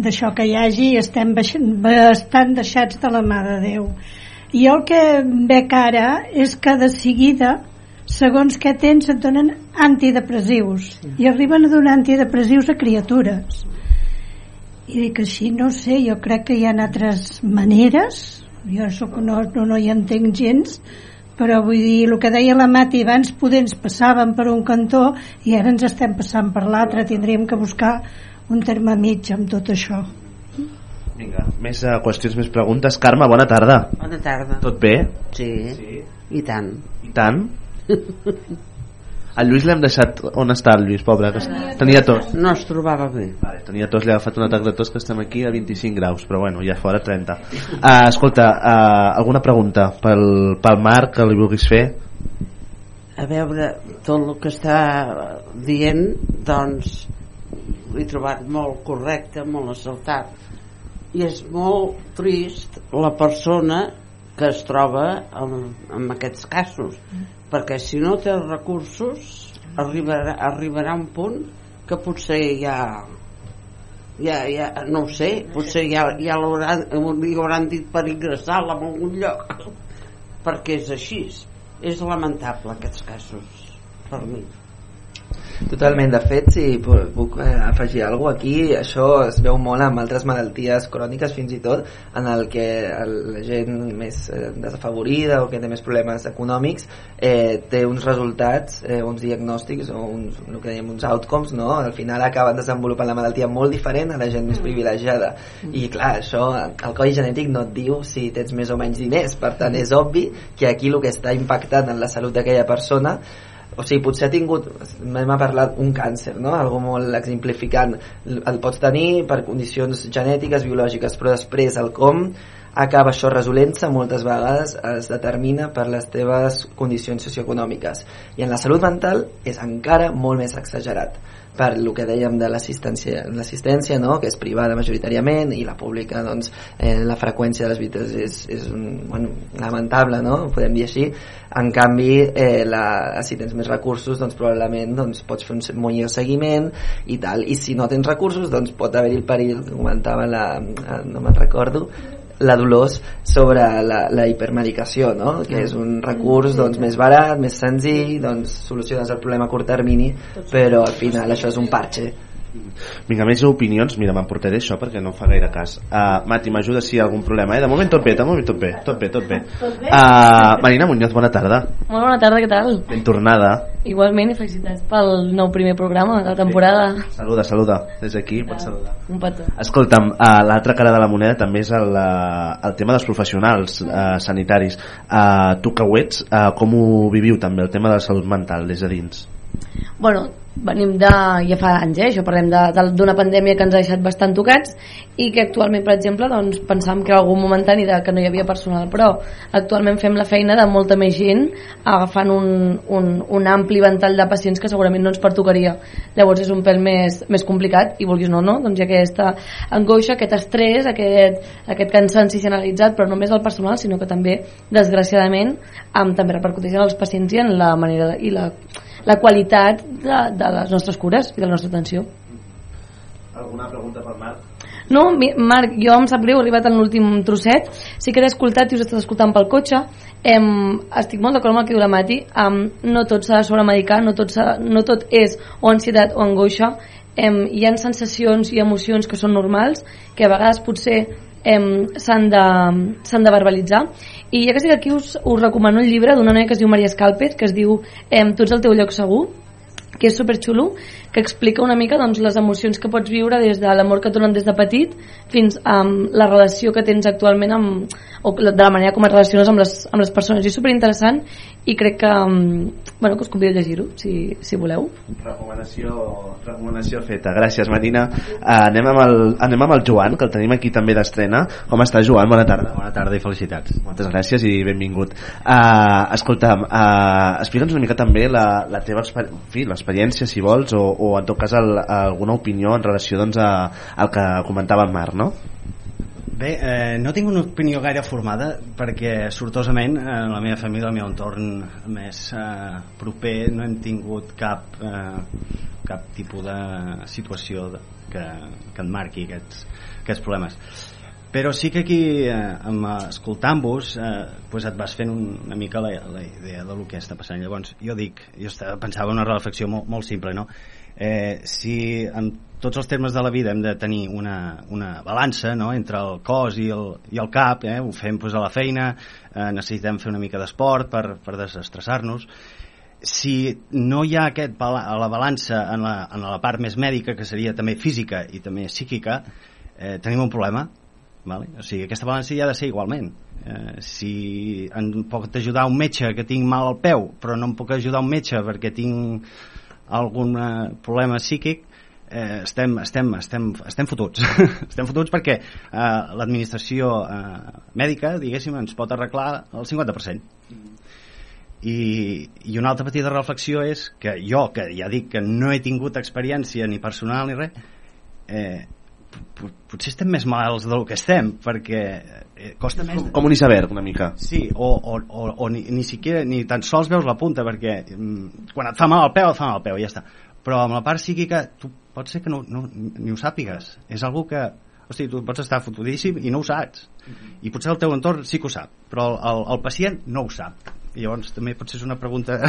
d'això que hi hagi estem bastant deixats de la mà de Déu. I el que veig ara és que de seguida segons què tens et donen antidepressius. I arriben a donar antidepressius a criatures. I dic així, no sé, jo crec que hi ha altres maneres. Jo soc, no, no, no hi entenc gens però vull dir, el que deia la Mati abans poder ens passàvem per un cantó i ara ens estem passant per l'altre. Tindríem que buscar un terme mig amb tot això. Vinga, més uh, qüestions, més preguntes. Carme, bona tarda. Bona tarda. Tot bé? Sí, sí. i tant. I tant? El Lluís l'hem deixat... On està el Lluís, pobre? Que tenia tos. No es trobava bé. Vale, tenia tos, li ha agafat un atac de tos que estem aquí a 25 graus, però bueno, ja fora 30. Uh, escolta, uh, alguna pregunta pel, pel Marc que li vulguis fer? A veure, tot el que està dient, doncs, l'he trobat molt correcte, molt assaltat. I és molt trist la persona que es troba en, en aquests casos perquè si no té recursos arribarà, arribarà un punt que potser ja ja, ja no ho sé potser ja, ja l'hauran, li hauran dit per ingressar-la en algun lloc perquè és així. És lamentable aquests casos per mi Totalment, de fet, si puc eh, afegir alguna aquí, això es veu molt amb altres malalties cròniques fins i tot, en el que la gent més eh, desafavorida o que té més problemes econòmics eh, té uns resultats, eh, uns diagnòstics o uns, el que dèiem, uns outcomes, no? al final acaben desenvolupant la malaltia molt diferent a la gent més privilegiada. I clar, això, el codi genètic no et diu si tens més o menys diners, per tant és obvi que aquí el que està impactant en la salut d'aquella persona o sigui, potser ha tingut m'hem parlat un càncer, no? algo molt exemplificant. El pots tenir per condicions genètiques, biològiques però després el com acaba això resolent-se moltes vegades es determina per les teves condicions socioeconòmiques. I en la salut mental és encara molt més exagerat per el que dèiem de l'assistència no? que és privada majoritàriament i la pública doncs, eh, la freqüència de les visites és, és un, bueno, lamentable no? podem dir així en canvi eh, la, si tens més recursos doncs probablement doncs, pots fer un millor seguiment i tal, i si no tens recursos doncs pot haver-hi el perill que comentava la, no me'n recordo la Dolors sobre la, la hipermedicació, no? que és un recurs doncs, més barat, més senzill, doncs soluciones el problema a curt termini, però al final això és un parche Vinga, més opinions. Mira, m'emportaré això perquè no fa gaire cas. Uh, Mati, m'ajuda si hi ha algun problema. Eh? De moment tot bé, de moment tot bé. Tot bé, tot bé. Uh, Marina Muñoz, bona tarda. Molt bona tarda, què tal? Ben tornada. Igualment i felicitats pel nou primer programa de la temporada. Sí. Saluda, saluda. Des d'aquí pots saludar. Un petó. Escolta'm, uh, l'altra cara de la moneda també és el, el tema dels professionals uh, sanitaris. Uh, tu que ho ets, uh, com ho viviu també, el tema de la salut mental des de dins? Bueno, venim de, ja fa anys, eh, això parlem d'una pandèmia que ens ha deixat bastant tocats i que actualment, per exemple, doncs, pensàvem que algun momentani de que no hi havia personal, però actualment fem la feina de molta més gent agafant un, un, un ampli ventall de pacients que segurament no ens pertocaria. Llavors és un pèl més, més complicat i vulguis no, no, doncs hi ha aquesta angoixa, aquest estrès, aquest, aquest cansanci generalitzat, però no només el personal, sinó que també, desgraciadament, amb, també repercuteix en els pacients i en la manera i la la qualitat de, de les nostres cures i de la nostra atenció. Alguna pregunta per Marc? No, Marc, jo em sap greu, he arribat en l'últim trosset, sí que he escoltat i us he estat escoltant pel cotxe, em, estic molt d'acord amb el que diu la Mati, em, no tot s'ha de sobremedicar, no tot, no tot és o ansietat o angoixa, em, hi ha sensacions i emocions que són normals, que a vegades potser s'han de, de verbalitzar i ja que estic aquí us, us recomano un llibre d'una noia que es diu Maria Escalpez que es diu em, Tu ets el teu lloc segur que és superxulo, que explica una mica doncs, les emocions que pots viure des de l'amor que et donen des de petit fins a um, la relació que tens actualment amb, o de la manera com et relaciones amb les, amb les persones. És superinteressant i crec que, um, bueno, que us convido a llegir-ho, si, si voleu. Recomanació, recomanació feta. Gràcies, Marina. Uh, anem, amb el, anem amb el Joan, que el tenim aquí també d'estrena. Com està, Joan? Bona tarda. Bona tarda i felicitats. Moltes gràcies i benvingut. Uh, escolta'm, uh, explica'ns una mica també la, la teva experiència, si vols, o, o en tot cas el, alguna opinió en relació doncs, a, al que comentava en Marc, no? Bé, eh, no tinc una opinió gaire formada perquè sortosament en la meva família, el meu entorn més eh, proper no hem tingut cap, eh, cap tipus de situació que, que et marqui aquests, aquests problemes però sí que aquí eh, escoltant-vos eh, pues et vas fent un, una mica la, la idea del que està passant llavors jo dic, jo estava, pensava una reflexió molt, molt simple no? Eh, si en tots els termes de la vida hem de tenir una, una balança no? entre el cos i el, i el cap, eh? ho fem pues, a la feina, eh, necessitem fer una mica d'esport per, per desestressar-nos, si no hi ha aquest a la balança en la, en la part més mèdica, que seria també física i també psíquica, eh, tenim un problema. Vale? O sigui, aquesta balança hi ha de ser igualment. Eh, si em pot ajudar un metge que tinc mal al peu, però no em puc ajudar un metge perquè tinc algun eh, problema psíquic eh, estem, estem, estem, estem fotuts. Estem fotuts perquè eh, l'administració eh, mèdica diguéssim ens pot arreglar el 50% i, i una altra petita reflexió és que jo, que ja dic que no he tingut experiència ni personal ni res eh, potser estem més malalts del que estem perquè eh, costa més com un iceberg una mica. Sí, o, o, o, o ni, ni, siquiera, ni tan sols veus la punta perquè mm, quan et fa mal el peu et fa mal el peu i ja està. Però amb la part psíquica tu pot ser que no, no, ni ho sàpigues. És algú que hosti, tu pots estar fotudíssim i no ho saps. I potser el teu entorn sí que ho sap però el, el, el pacient no ho sap. I llavors també potser és una pregunta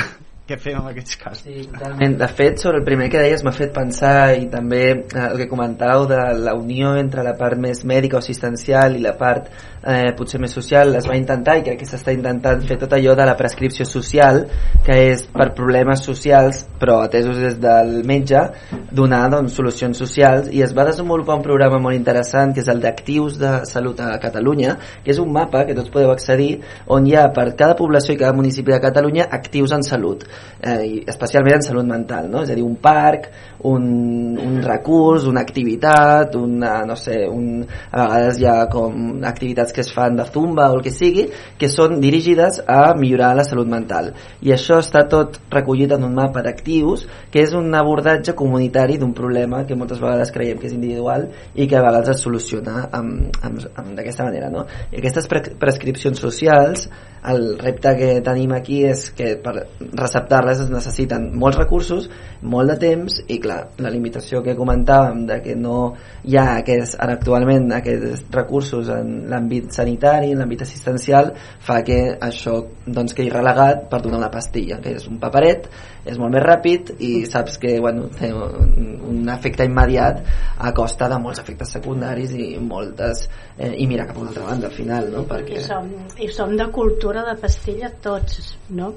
què fem en aquests casos. Sí, totalment. De fet, sobre el primer que deies m'ha fet pensar i també eh, el que comentàveu de la unió entre la part més mèdica o assistencial i la part eh, potser més social es va intentar i crec que s'està intentant fer tot allò de la prescripció social que és per problemes socials però atesos des del metge donar doncs, solucions socials i es va desenvolupar un programa molt interessant que és el d'actius de salut a Catalunya que és un mapa que tots podeu accedir on hi ha per cada població i cada municipi de Catalunya actius en salut eh, especialment en salut mental, no? és a dir, un parc, un, un recurs, una activitat, una, no sé, un, a vegades hi ha com activitats que es fan de zumba o el que sigui, que són dirigides a millorar la salut mental. I això està tot recollit en un mapa d'actius, que és un abordatge comunitari d'un problema que moltes vegades creiem que és individual i que a vegades es soluciona d'aquesta manera. No? I aquestes pre prescripcions socials el repte que tenim aquí és que per receptar-les es necessiten molts recursos, molt de temps i clar, la limitació que comentàvem de que no hi ha aquests, ara actualment aquests recursos en l'àmbit sanitari, en l'àmbit assistencial fa que això doncs, quedi relegat per donar la pastilla, que és un paperet és molt més ràpid i saps que bueno, té un efecte immediat a costa de molts efectes secundaris i moltes eh, i mira cap a una altra banda al final no? Perquè... I, som, i som de cultura de pastilla tots no?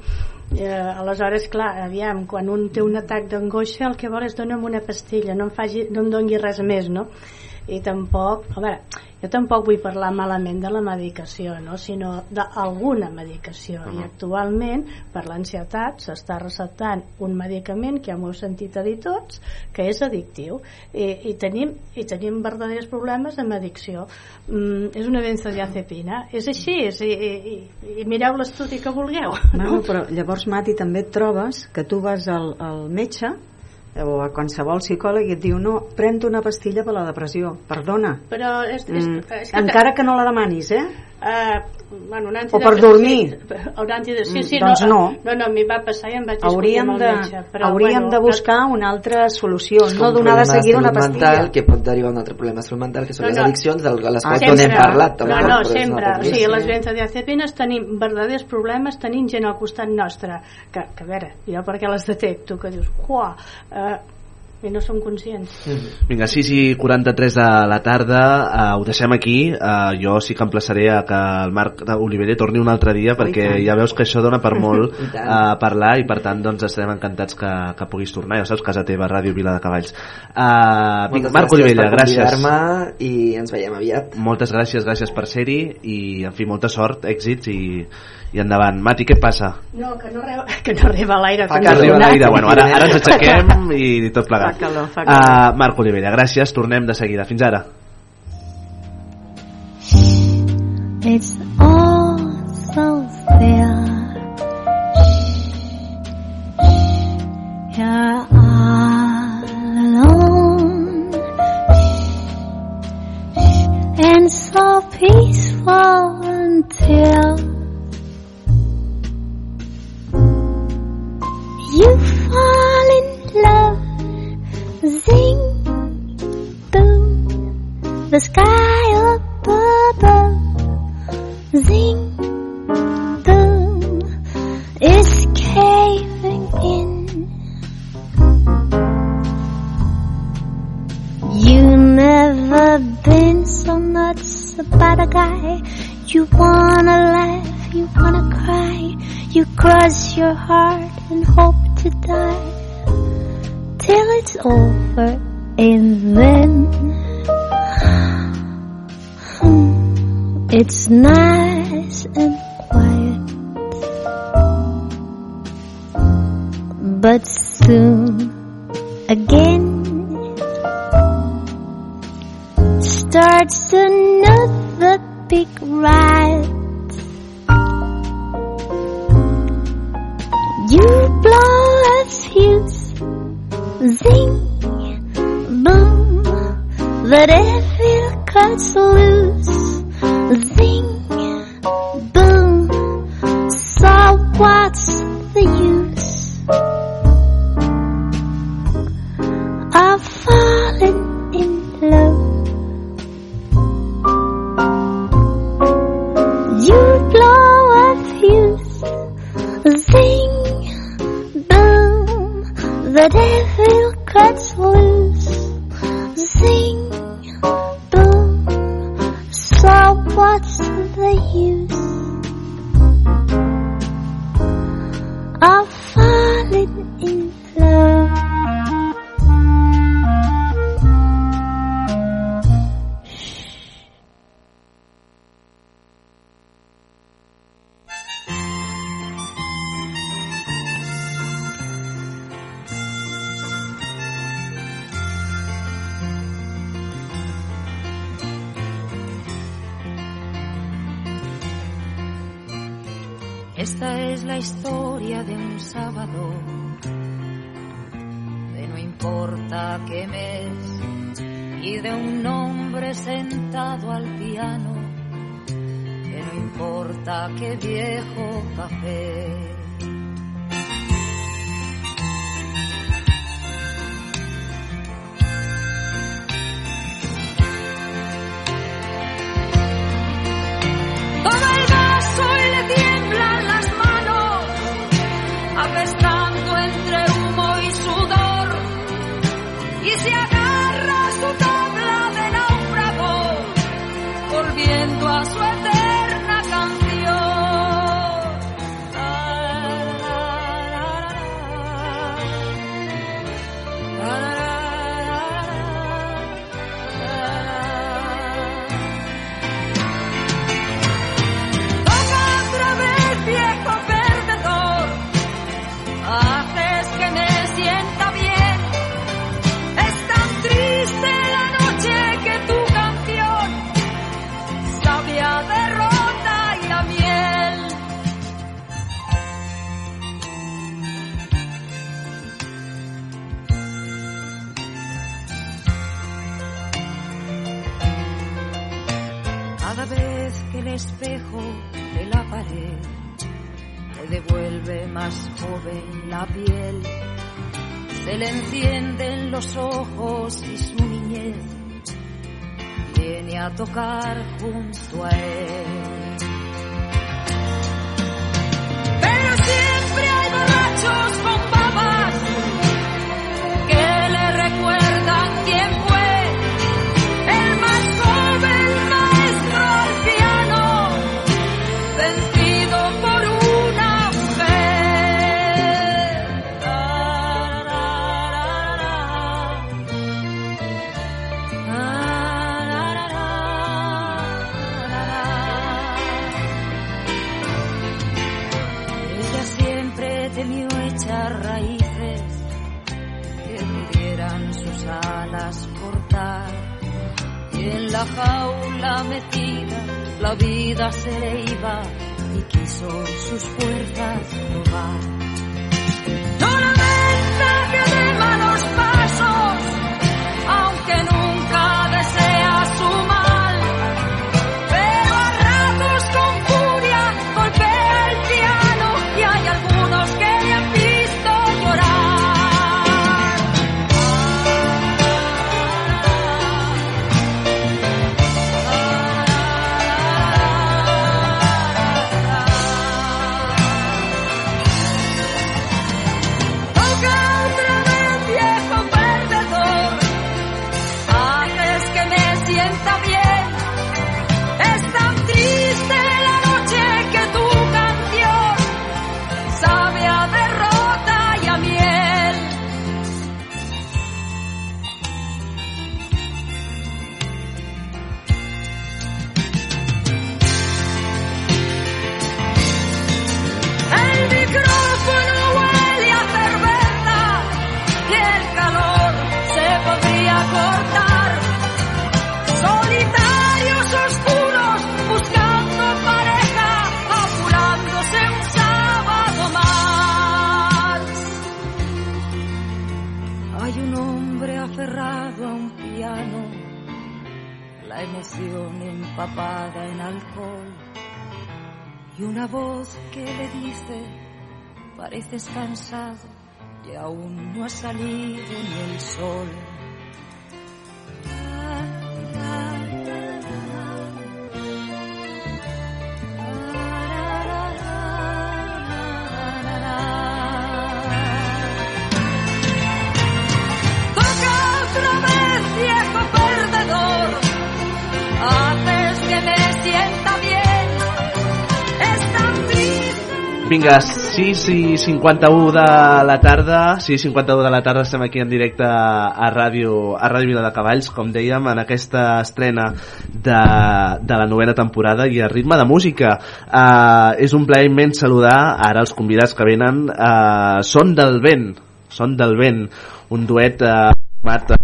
Eh, aleshores clar, aviam quan un té un atac d'angoixa el que vol és donar una pastilla no em, faci, no em doni res més no? I tampoc, a veure, jo tampoc vull parlar malament de la medicació, no? sinó d'alguna medicació. Uh -huh. I actualment, per l'ansietat, s'està receptant un medicament que ja m'ho heu sentit a dir tots, que és addictiu. I, i, tenim, i tenim verdaders problemes amb addicció. Mm, és una benzodiazepina. És així, és, i, i, i mireu l'estudi que vulgueu. No? no? però llavors, Mati, també et trobes que tu vas al, al metge o a qualsevol psicòleg i et diu no, pren una pastilla per la depressió perdona però és, és, mm. és que encara que no la demanis eh? Uh, bueno, un o per dormir. De, sí, sí, doncs no, no. no, no, m'hi va passar i em vaig hauríem de, metge, però, hauríem bueno, de buscar una altra solució no donar de seguida una pastilla. mental, que pot derivar un altre problema de salut mental que són no, no. les addiccions de les quals no n'hem parlat també, no, no, sempre, o sigui, les benzodiazepines tenim verdaders problemes tenim gent al costat nostre que, que a veure, jo perquè les detecto? Que dius, uah, uh, i no som conscients. Vinga, 6 i 43 de la tarda. Uh, ho deixem aquí. Uh, jo sí que emplaçaré a que el Marc Olivella torni un altre dia perquè ja veus que això dona per molt uh, parlar i per tant doncs estarem encantats que, que puguis tornar. Ja saps, casa teva, Ràdio Vila de Cavalls. Uh, vinga, Marc gràcies Olivella, per gràcies. i ens veiem aviat. Moltes gràcies, gràcies per ser-hi i en fi, molta sort, èxits i, i endavant. Mati, què passa? no, que no, arriba, que no arriba l'aire Fa que arriba l'aire, bueno, ara, ara ens aixequem i tot plegat. Fa calor, fa calor. Uh, Marc Olivella, gràcies, tornem de seguida. Fins ara. It's all so there. You're all alone and so peaceful until the sky up above. Zing, boom, is caving in. You never been so nuts about a guy. You wanna laugh, you wanna cry. You cross your heart and hope to die till it's over and then it's nice and quiet. But soon again starts another big riot. Vinga, 6 i 51 de la tarda, 6 i 51 de la tarda estem aquí en directe a Ràdio, a Ràdio Vila de Cavalls, com dèiem, en aquesta estrena de, de la novena temporada i a ritme de música. Uh, és un plaer immens saludar ara els convidats que venen. Uh, són del vent, són del vent, un duet uh, format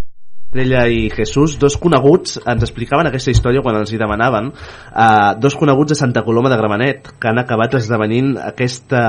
Estrella i Jesús, dos coneguts, ens explicaven aquesta història quan els hi demanaven, uh, dos coneguts de Santa Coloma de Gramenet, que han acabat esdevenint aquesta,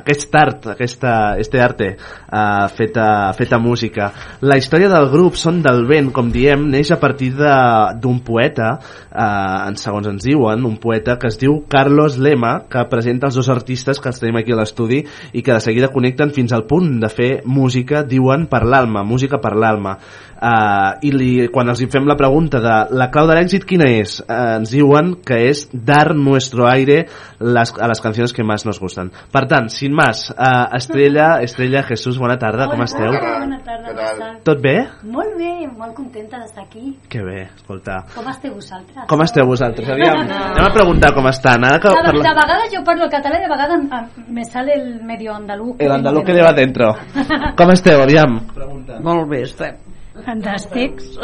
aquest art, aquesta, este arte, uh, feta, feta música. La història del grup Són del vent, com diem, neix a partir d'un poeta, en segons ens diuen, un poeta que es diu Carlos Lema, que presenta els dos artistes que els tenim aquí a l'estudi i que de seguida connecten fins al punt de fer música, diuen, per l'alma, música per l'alma. Uh, i li, quan els fem la pregunta de la clau de l'èxit quina és uh, ens diuen que és dar nuestro aire las, a les cancions que més nos gusten per tant, sin más uh, Estrella, Estrella, Jesús, bona tarda com esteu? Bona tarda, com estàs? tot bé? Molt bé, molt contenta d'estar aquí. que bé, escolta Com esteu vosaltres? com esteu vosaltres? Aviam, anem a preguntar com estan ara que De, de vegades jo parlo català i de vegades me sale el medio andaluz. el andaluz que lleva dentro com esteu, aviam? Molt bé, estem. Fantàstics.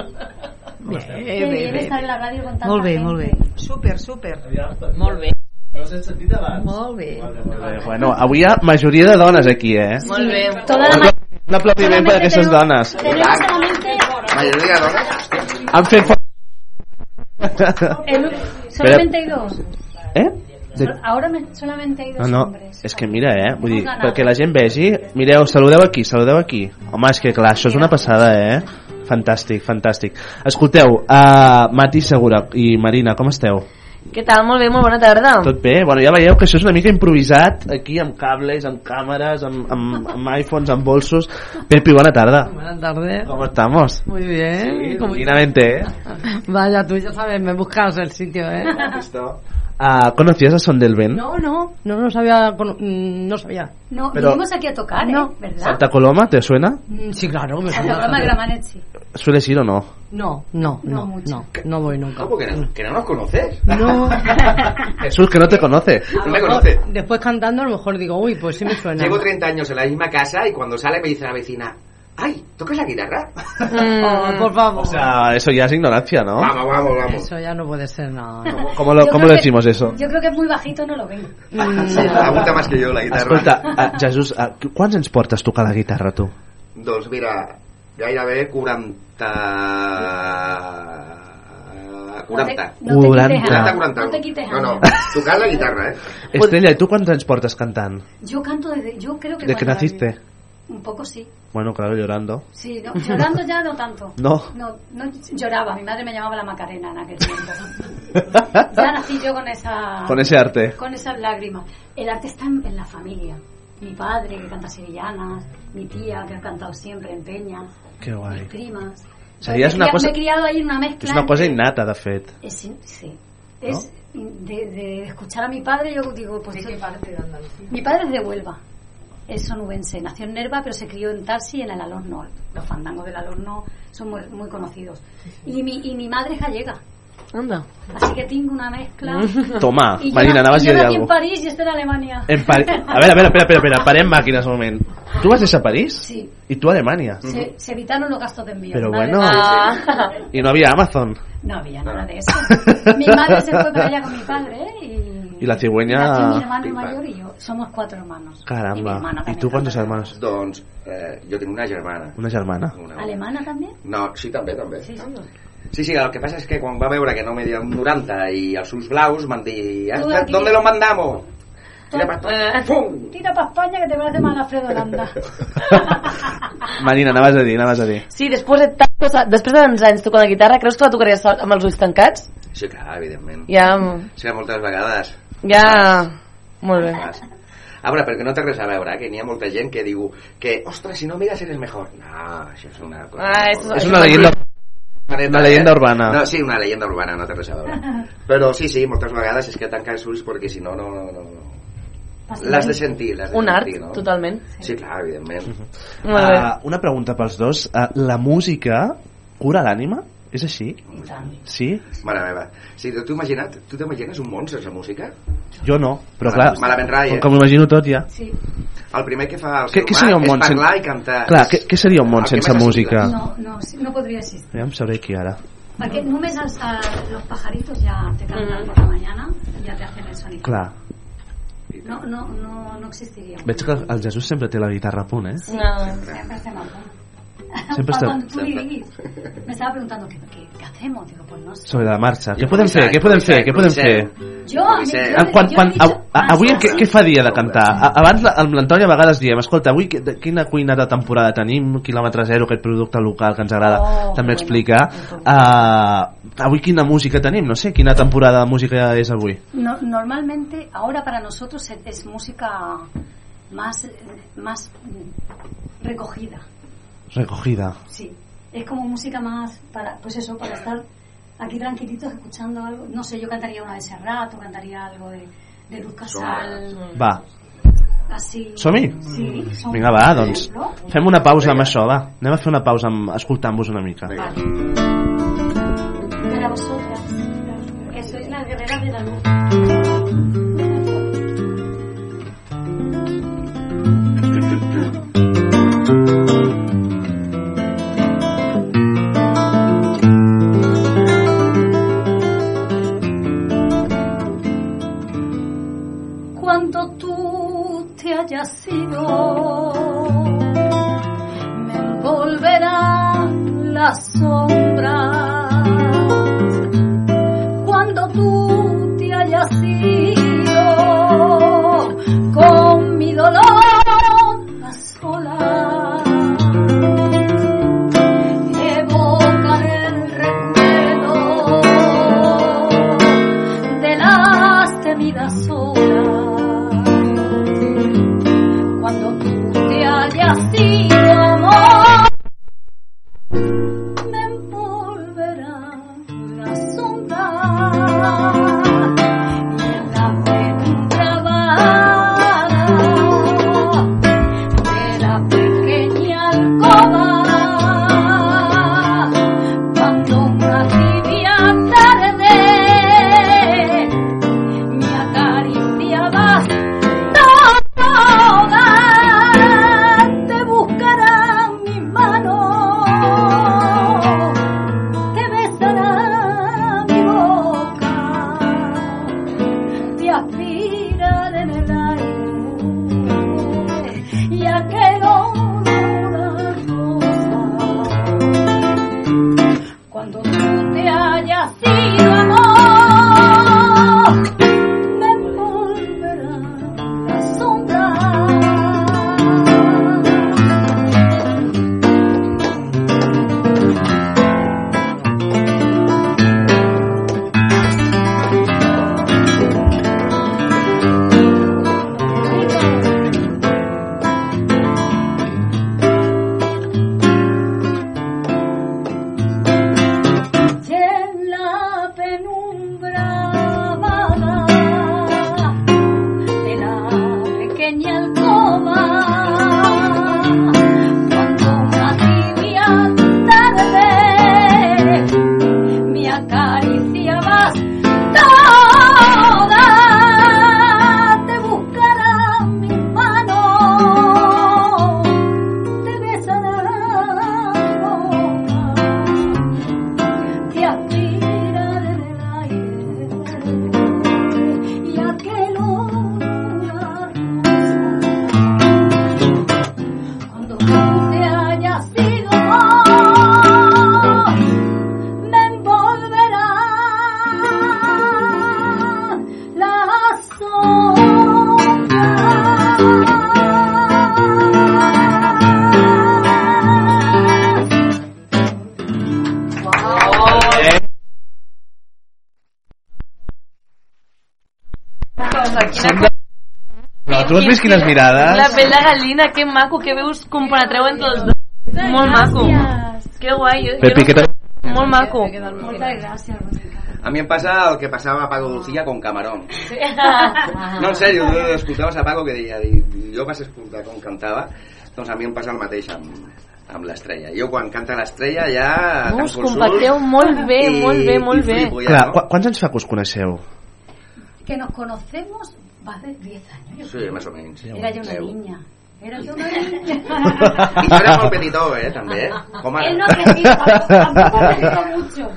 Bé, bé, bé. estar a la ràdio tanta Molt bé, molt bé. Súper, súper. Molt bé. No s'han sentit abans? Molt bé. Eh, bueno, avui hi ha majoria de dones aquí, eh? Molt bé. Toda la Un, un aplaudiment per aquestes dones. Mayoría de dones. Han fet fort... el- solamente hay dos. Eh? De... Ahora me- solamente hay dos No, no, hombres. és que mira, eh? Vull dir, perquè la gent vegi... Mireu, saludeu aquí, saludeu aquí. Home, és que clar, això és una passada, eh? Fantàstic, fantàstic. Escolteu, uh, Mati Segura i Marina, com esteu? Què tal? Molt bé, molt bona tarda. Tot bé? Bueno, ja veieu que això és una mica improvisat, aquí amb cables, amb càmeres, amb, amb, amb iPhones, amb bolsos. Pepi, bona tarda. Buenas tardes. ¿Cómo estamos? Muy bien. Sí, ¿Cómo- ¿eh? Vaya, tú ya sabes, me buscas el sitio, ¿eh? Ah, ¿Conocías a Son del Ven? No, no, no, no sabía, mm, no sabía. No, Pero- vinimos aquí a tocar, No. ¿eh? ¿Verdad? ¿Santa Coloma te suena? Mm, Sí, claro, me Santa Coloma de Gramenet, sí. ¿Sueles ir o no? No, no, No no, mucho. no, no voy nunca. ¿Cómo que no, que no nos conoces? No. Jesús, que no te conoce. No me conoce. Después cantando a lo mejor digo, uy, pues sí me suena. Llevo 30 años en la misma casa y cuando sale me dice la vecina, ¡ay! ¿Tocas la guitarra? Oh, por favor. O sea, eso ya es ignorancia, ¿no? Vamos, vamos, vamos. Eso ya no puede ser, no. no. ¿Cómo lo, cómo lo que- decimos eso? Yo creo que es muy bajito, no lo ven. Apunta más que yo la guitarra. Escolta, uh, Jesús, uh, quants anys portes tocant la guitarra, tu? Doncs mira, gairebé 40... 40. No te- no te 40. quites, 40, Ana. 40. No te quites, No, no, tocant la guitarra, eh? Estrella, ¿y tú cuántos años portas cantando? Yo canto desde. Yo creo que. ¿De que naciste? Un poco sí. Bueno, claro, llorando. Sí, no, llorando ya no tanto. No. no. no lloraba, mi madre me llamaba la Macarena en aquel tiempo. ya nací yo con esa... Con ese arte. Con esas lágrimas. El arte está en, en la familia. Mi padre que canta sevillanas, mi tía que ha cantado siempre en Peña, Qué mis guay. primas. Seria és me, he una cosa- me he criado ahí en una mezcla. És una cosa innata, de fet. Es, sí. Es de, de escuchar a mi padre, yo digo, pues. ¿De qué parte de Andalucía? Mi padre es de Huelva. Es sonubense. Nació en Nerva, pero se crió en Tarsi y en el Alorno. Los fandangos del Alorno son muy, muy conocidos. Y mi, y mi madre es gallega. Anda. Así que tengo una mezcla. Toma, y yo, Marina, na- anaves y a yo dir nací en París y este en Alemania. En París. A veure, a veure, espera, espera, espera, parem màquines un moment. Tu vas a París? Sí. I tu a Alemanya? Se, se evitaron los gastos de envío. Pero bueno. Ah. I no havia Amazon. No había nada de eso. Mi madre se fue para allá con mi padre ¿eh? Y I la nació mi cigüeña... hermano mayor y yo. Somos cuatro hermanos. Y mi Caramba. también. tu quantos hermanos? Doncs eh, jo tinc una germana. Una germana. ¿Alemana también? No, sí, també, també. Sí, Sí, sí, el que passa és que quan va veure que no media un 90 i els ulls blaus van dir "Ah, ¿dónde lo mandamos? Tira pa- Eh, ¡Fum! Tira para España que te parece mal Alfredo Landa. Marina, anaves a dir, anaves a dir. Sí, després de, tantos, després de tants anys tocant la guitarra, creus que la tocaries sol- amb els ulls tancats? Sí, clar, evidentment. Ja, Sí, moltes vegades. Ja... Molt bé. A veure, perquè no té res a veure, eh? que n'hi ha molta gent que diu que, ostres, si no miras eres mejor. No, això és una cosa... Ah, eso- És una leyenda... Una leyenda urbana. No, sí, una leyenda urbana, no té res a veure. Però sí, sí, moltes vegades és que tanca els ulls perquè si no, no, no, no. L'has de sentir, l'has de Un art, sentir, no? totalment. Sí, clar, evidentment. Uh, una pregunta pels dos. Uh, la música cura l'ànima? És així? Sí? Mare meva. Sí, tu imagina't, tu t'imagines un món sense música? Jo no, però Mal- clar, malament rai, com eh? que m'ho imagino tot ja. Sí. El primer que fa el Què, ser què humà seria un món és parlar sense... i cantar. Clar, què, què seria un món El sense música? No, no, no podría existir. Ja em sabré aquí ara. Porque només els, eh, los pajaritos ya te cantan por la mañana, ya te hacen el sonido. Clar, No, no, no, no existiría. veig que el Jesús sempre té la guitarra a punt, eh? Me Sempre està- Cuando tú le dices, me estaba preguntando ¿qué, qué, qué hacemos, digo, pues no sé. Sobre la marxa. Què podem fer? Què podem fer? Què podem fer? Jo, Ah, quan, quan, avui què, què fa dia de cantar? A, abans amb l'Antoni a vegades diem escolta, avui quina cuina de temporada tenim quilòmetre zero, aquest producte local que ens agrada Oh, també bueno. explicar uh, avui quina música tenim? no sé, quina temporada de música és avui? No- normalmente, ahora para nosotros es, es música más, más recogida. Recogida. Sí, es como música más para, pues eso, para estar aquí tranquilitos escuchando algo. No sé, yo cantaría una de Serrat o cantaria algo de, de Luz Casal. va, Así. som-hi? Sí, som- vinga va, doncs fem una pausa amb això, va. Anem a fer una pausa amb, escoltant-vos una mica. Para vosotras, que sois las guerreras de la luz. Ido, me envolverán las sombras. Cuando tú te hayas ido, con mi dolor Tu has vist quines mirades? La pell de gallina, que maco, que veus compenetreu entre els dos. Molt maco. Que guai. Jo, Pepi, jo què tal? Molt maco. Moltes gràcies, A mi em passa el que passava a Paco Lucía con Camarón. No, en sèrio, tu escoltaves a Paco que deia, i jo vas escoltar com cantava, doncs a mi em passa el mateix amb, amb l'estrella. Jo quan canta l'estrella ja... No, us compacteu molt bé, i- molt bé, molt bé. flipo ja, Clar, no? qu quants anys fa que us coneixeu? Que nos conocemos va de 10 años. Sí, més o menys. Era yo una niña. Era yo una niña. Tu eres molt petitó, eh. Com ara. Él no ha crecido, tampoco ha crecido mucho.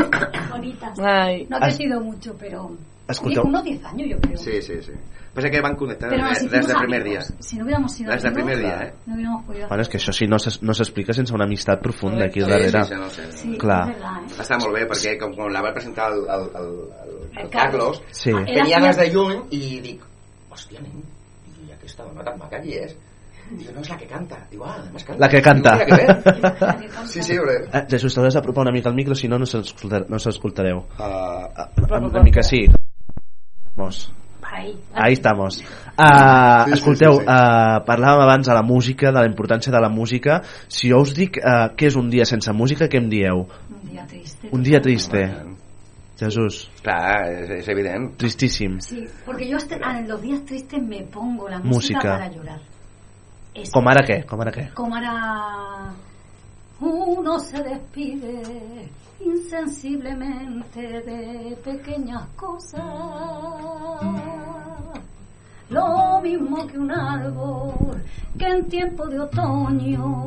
Bonitas. Ay. No ha crecido mucho, pero... Escolteu. Unos 10 años, yo creo. Sí, sí, sí. Passa que van connectar Pero nos des, hicimos des del primer dia. amigos. Si no hubiéramos sido Des del amigos, primer dia, eh? no hubiéramos podido Bueno, és que això sí no no s'explica sense una amistat profunda aquí darrere. sí, sí, no sé. Sí, Clar. és verdad, eh? Està molt bé, perquè com, com la va presentar el, el, el, el, el El Carlos, Sí. venia Era- des de lluny i dic, hòstia, nen, i aquesta dona tan maca qui és? Diu, no és la que canta. Diu, ah, además canta. La que canta. Diu, que. Sí, sí, però... Eh, Jesús, t'hauràs d'apropar una mica al micro, si no, no s'escoltar- no s'escoltareu. Uh, una, una mica sí. Vamos. Ahí. Ahí estamos. Uh, Sí, sí, escolteu, sí, sí. Uh, parlàvem abans de la música, de la importància de la música. Si jo us dic uh, què és un dia sense música, què em dieu? Un día triste. Un dia triste. Jesús. Clar, és, és evident. Tristíssim. Sí, porque yo este- en los días tristes me pongo la música, Música. para llorar. Es- Com ara què? Com ara què? Como era uno se despide insensiblemente de pequeñas cosas. Lo mismo que un árbol que en tiempo de otoño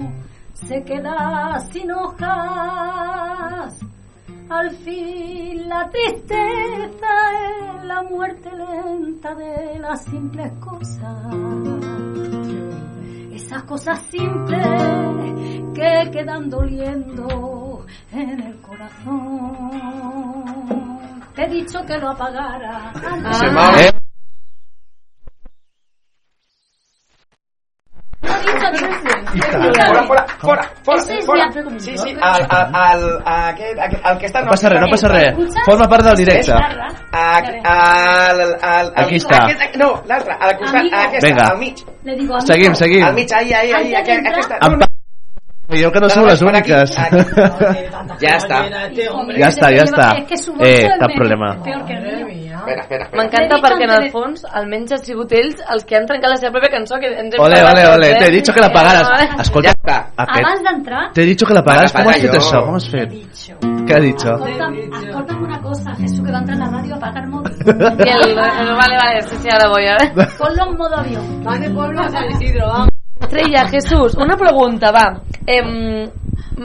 se queda sin hojas. Al fin la tristeza es la muerte lenta de las simples cosas esas cosas simples que quedan doliendo en el corazón. Te he dicho que lo apagara. Fora, fora, fora, fora, fora. Sí, sí, el, el, el, aquest, aquest, el que està... No passa res, no passa res. Forma part del directe. El, el, el, Aquí està. No, l'altre, al costat, aquesta, al mig. Seguim, seguim. Al mig, ahí, ahí, ahí, aquesta. Veieu que no sou les úniques. Ja està. Ja està, ja està. Es que su voz Eh, cap me- problema. Espera, espera, espera. M'encanta dit perquè en el fons almenys han sigut ells els que han trencat la seva pròpia cançó que ens hem Ole, pagat ole, ole, eh? te he dicho que la pagaras. Escolta, Ja està. aquest... Abans d'entrar, Te he dicho que la pagaras. ¿Cómo has fet això? Com has fet? Què ha dicho? escolta'm, escolta'm una cosa, Jesús, que va a entrar en la radio a apagar el móvil. I el, el, vale, vale, sí, sí, ara voy, eh? Ponlo en modo avión. Va de pueblo a San Isidro, vamos. Estrella, Jesús, una pregunta, va. Em,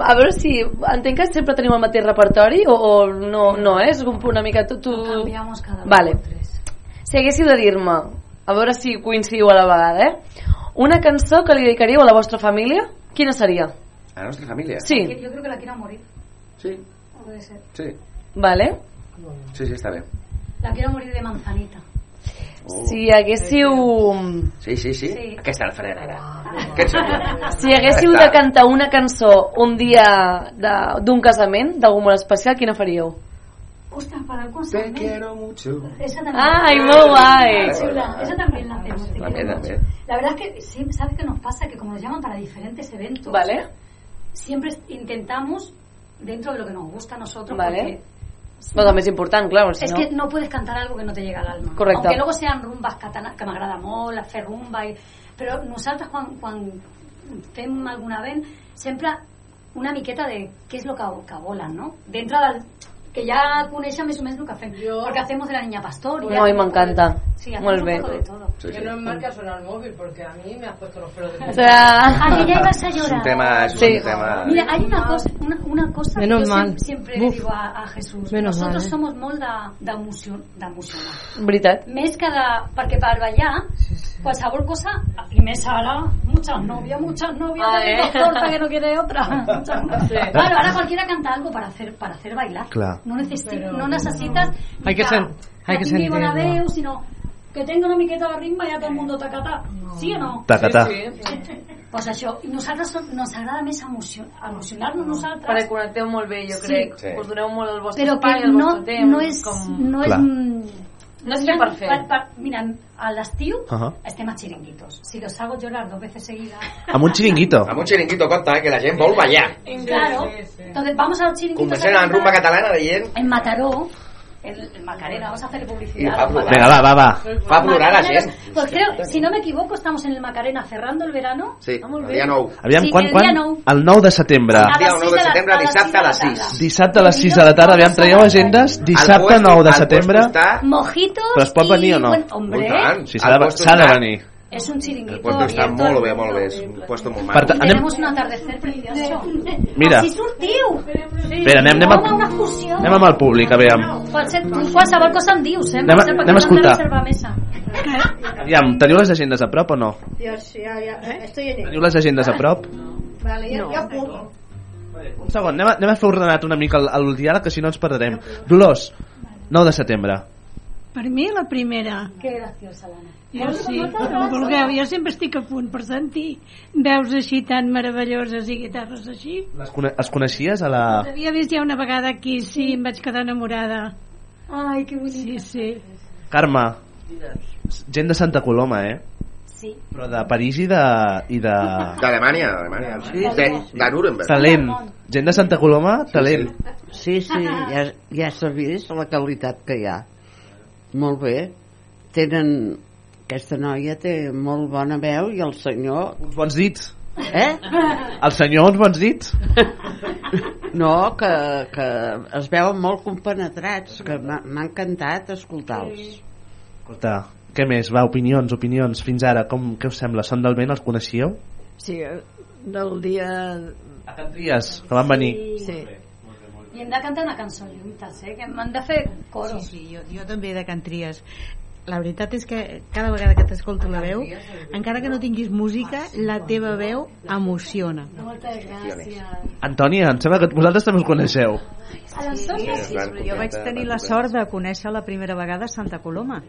a veure si... Entenc que sempre tenim el mateix repertori o, o no, no, eh? És un- una mica... Tu, tu... Cambiamos cada Vale. o tres. Si haguéssiu de dir-me, a veure si coincidiu a la vegada, eh? Una cançó que li dedicaríeu a la vostra família, quina seria? A la nostra família? Sí. Yo creo que la quiero morir. Sí, Puede ser. sí. Vale? Sí, sí, està bé. La quiero morir de manzanita. Oh. Si haguéssiu... Sí, sí, sí. Sí. Aquesta la faré ara. Sembla? Si haguéssiu de cantar una cançó un dia de- d'un casament, d'algú molt especial, quina faríeu? Ostras, para el Te quiero mucho. Esa también. Ay, muy guay. Chula. Esa también la hacemos. te También, quiero también. mucho. La verdad es que sí, ¿sabes qué nos pasa? Que como nos llaman para diferentes eventos, Vale. siempre intentamos, dentro de lo que nos gusta a nosotros, Vale. porque Lo també és important, clar, si es no... que no puedes cantar algo que no te llega al alma. Correcte. Aunque luego sean rumbas catalanas, que m'agrada molt, la fer rumba, i... però nosaltres quan, quan fem alguna vent, sempre una miqueta de què és el que, que volen, no? Dintre del que ja coneixen més o menys el que fem. Porque hacemos de la niña pastor. y No, i hacemos m'encanta. de- Sí, hacemos Molt bé. de todo. Sí, Que sí. no es marca sonar el móvil, porque a mí me has puesto los pelos de O punta. sea... Ah, que ya ibas a És llorar. un tema... És Sí. un tema... Mira, hay una cosa, una, una cosa Menos que yo mal. siempre, Uf. digo a, a Jesús. Menos Nosotros mal, eh. somos molt de- d'emocio- d'emocionar. Veritat. Més que de... Perquè per ballar, qualsevol cosa, i més ara, muchas novias, muchas novias, digo torta que no quiere otra. Muchas novias. Sí. Claro, ahora cualquiera canta algo para hacer, para hacer bailar. Clar. No, necesi Pero no necesitas Hay que sen- hay que sentirlo. veu, sinó que tenga una miqueta de ritme i ja tot el mundo tacatà. Sí o no? Tacatà. Sí, sí. Pues això, i nosaltres nos agrada més emocio, emocionar-nos nosaltres Perquè connecteu molt bé, jo crec. Sí. Us doneu molt el vostre però espai, que el no, vostre temps. no és, com... no és Clar. No per fer. Per, per, mira, a l'estiu Ahà. estem a chiringuitos. Si los hago llorar dos veces seguidas. Amb un xiringuito. Amb un xiringuito, compte, eh, que la gent vol ballar. Claro. Entonces vamos a los chiringuitos. Comencem a en rumba catalana de gent. En Mataró, en, en Macarena, vamos a hacer publicidad. Plorar. Vinga, va, va, va. Fa plorar la gent. Pues creo, si no me equivoco, estamos en el Macarena cerrando el verano. Sí, el dia 9. Aviam, Sí, quan, el quan? dia nou. El 9 de setembre. A El dia les 9 sis de setembre, a dissabte a les sis de la 6. Dissabte a les 6 de la tarda, aviam, traieu agendes. Dissabte 9 de setembre. Mojitos Però es pot venir o no? hombre, Sí, s'ha de, s'ha de venir. Es un chiringuito. El puesto abierto molt bé, molt bé. És un puesto molt maco. anem- Tenemos un atardecer precioso. Mira. Així sortiu. Espera, anem, anem, a, anem amb el públic, aviam. Pot ser qualsevol cosa em dius, eh? Anem anem a escoltar. reservar mesa. Aviam, teniu les agendes a prop o no? Yo sí, ya, ya, estoy en Teniu les agendes a prop? Vale, ya, ya apunto. Un segon, anem a, anem a fer ordenat una mica el, el diàleg, que si no ens perdrem. Dolors, 9 de setembre. Per mi la primera. Que graciosa, l'Anna. Jo sí, com vulgueu. Jo sempre estic a punt per sentir veus així tan meravelloses i guitarres així. Les cone els coneixies a la... Els havia vist ja una vegada aquí, sí, em vaig quedar enamorada. Ai, que bonic. Sí, sí. Carme, gent de Santa Coloma, eh? Sí. Però de París i de... I de... D'Alemanya, d'Alemanya. De, de Nuremberg. Talent. Gent de Santa Coloma, talent. Sí, sí, ja, ja s'ha vist la qualitat que hi ha. Molt bé. Tenen... Aquesta noia té molt bona veu i el senyor... Uns bons dits. Eh? El senyor, uns bons dits. No, que, que es veuen molt compenetrats, que m'ha encantat escoltar-los. Escolta, què més? Va, opinions, opinions. Fins ara, com, què us sembla? Són del vent, els coneixíeu? Sí, del dia... A Cantries, que van venir. Sí. I hem de cantar una cançó juntes, eh? Que m'han de fer coro. Sí, sí, jo, jo també de Cantries. La veritat és que cada vegada que t'escolto la veu, encara que no tinguis música, la teva veu emociona. Moltes gràcies. Antònia, em sembla que vosaltres també us coneixeu. A sí. Jo vaig tenir la sort de conèixer la primera vegada a Santa Coloma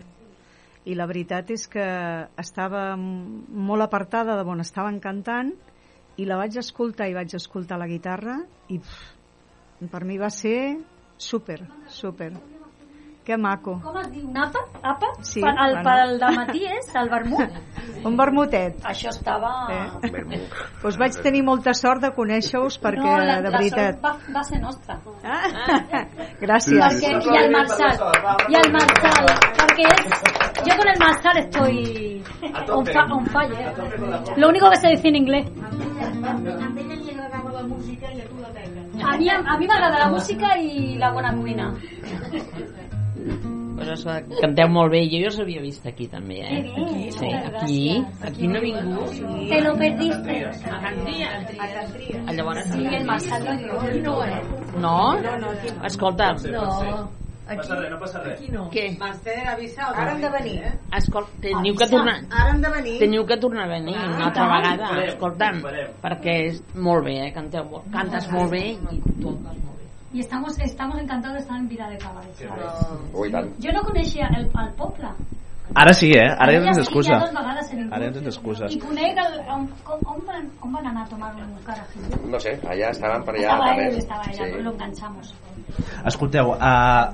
i la veritat és que estava molt apartada de on estaven cantant i la vaig escoltar i vaig escoltar la guitarra i pff, per mi va ser super, super que maco Com es diu? Napa? Apa? Sí, per, el, bueno. per el de matí és el vermut? un vermutet Això estava... Eh? doncs vaig tenir molta sort de conèixer-vos perquè no, la, de la veritat sort va, va ser nostra. gràcies Perquè, y al Marsal, y al Marsal, porque es, yo con el Marsal estoy on, fa, on fire. Lo único que sé decir en inglés. A mi, a mi m'agrada la música i la bona cuina. És que canteu molt bé, jo ja us havia vist aquí també, eh? Aquí, sí, aquí, aquí no he vingut. Te lo perdiste. Ah, Llavors, Sí, el Marsal no, no, eh? no? Escolta, No. Aquí, no passa res. Aquí no. Què? Ara hem de venir. Eh? Escolta, teniu que tornar... Ara hem de venir. Teniu que tornar a venir una altra vegada, escolta'm, perquè és molt bé, eh? Canteu molt, cantes molt bé i toques molt bé. Y estamos, estamos encantados de estar en Vila de Cavalls. I tant. Jo no coneixia el, el poble. Ara sí, eh? Ara ja ja tens excusa. Ara ja tens excuses. I conec el, on, on, van, on van anar a tomar un carajillo. No sé, allà estaven per allà. Estava ell, estava allà, Sí. lo enganchamos. Escolteu, uh,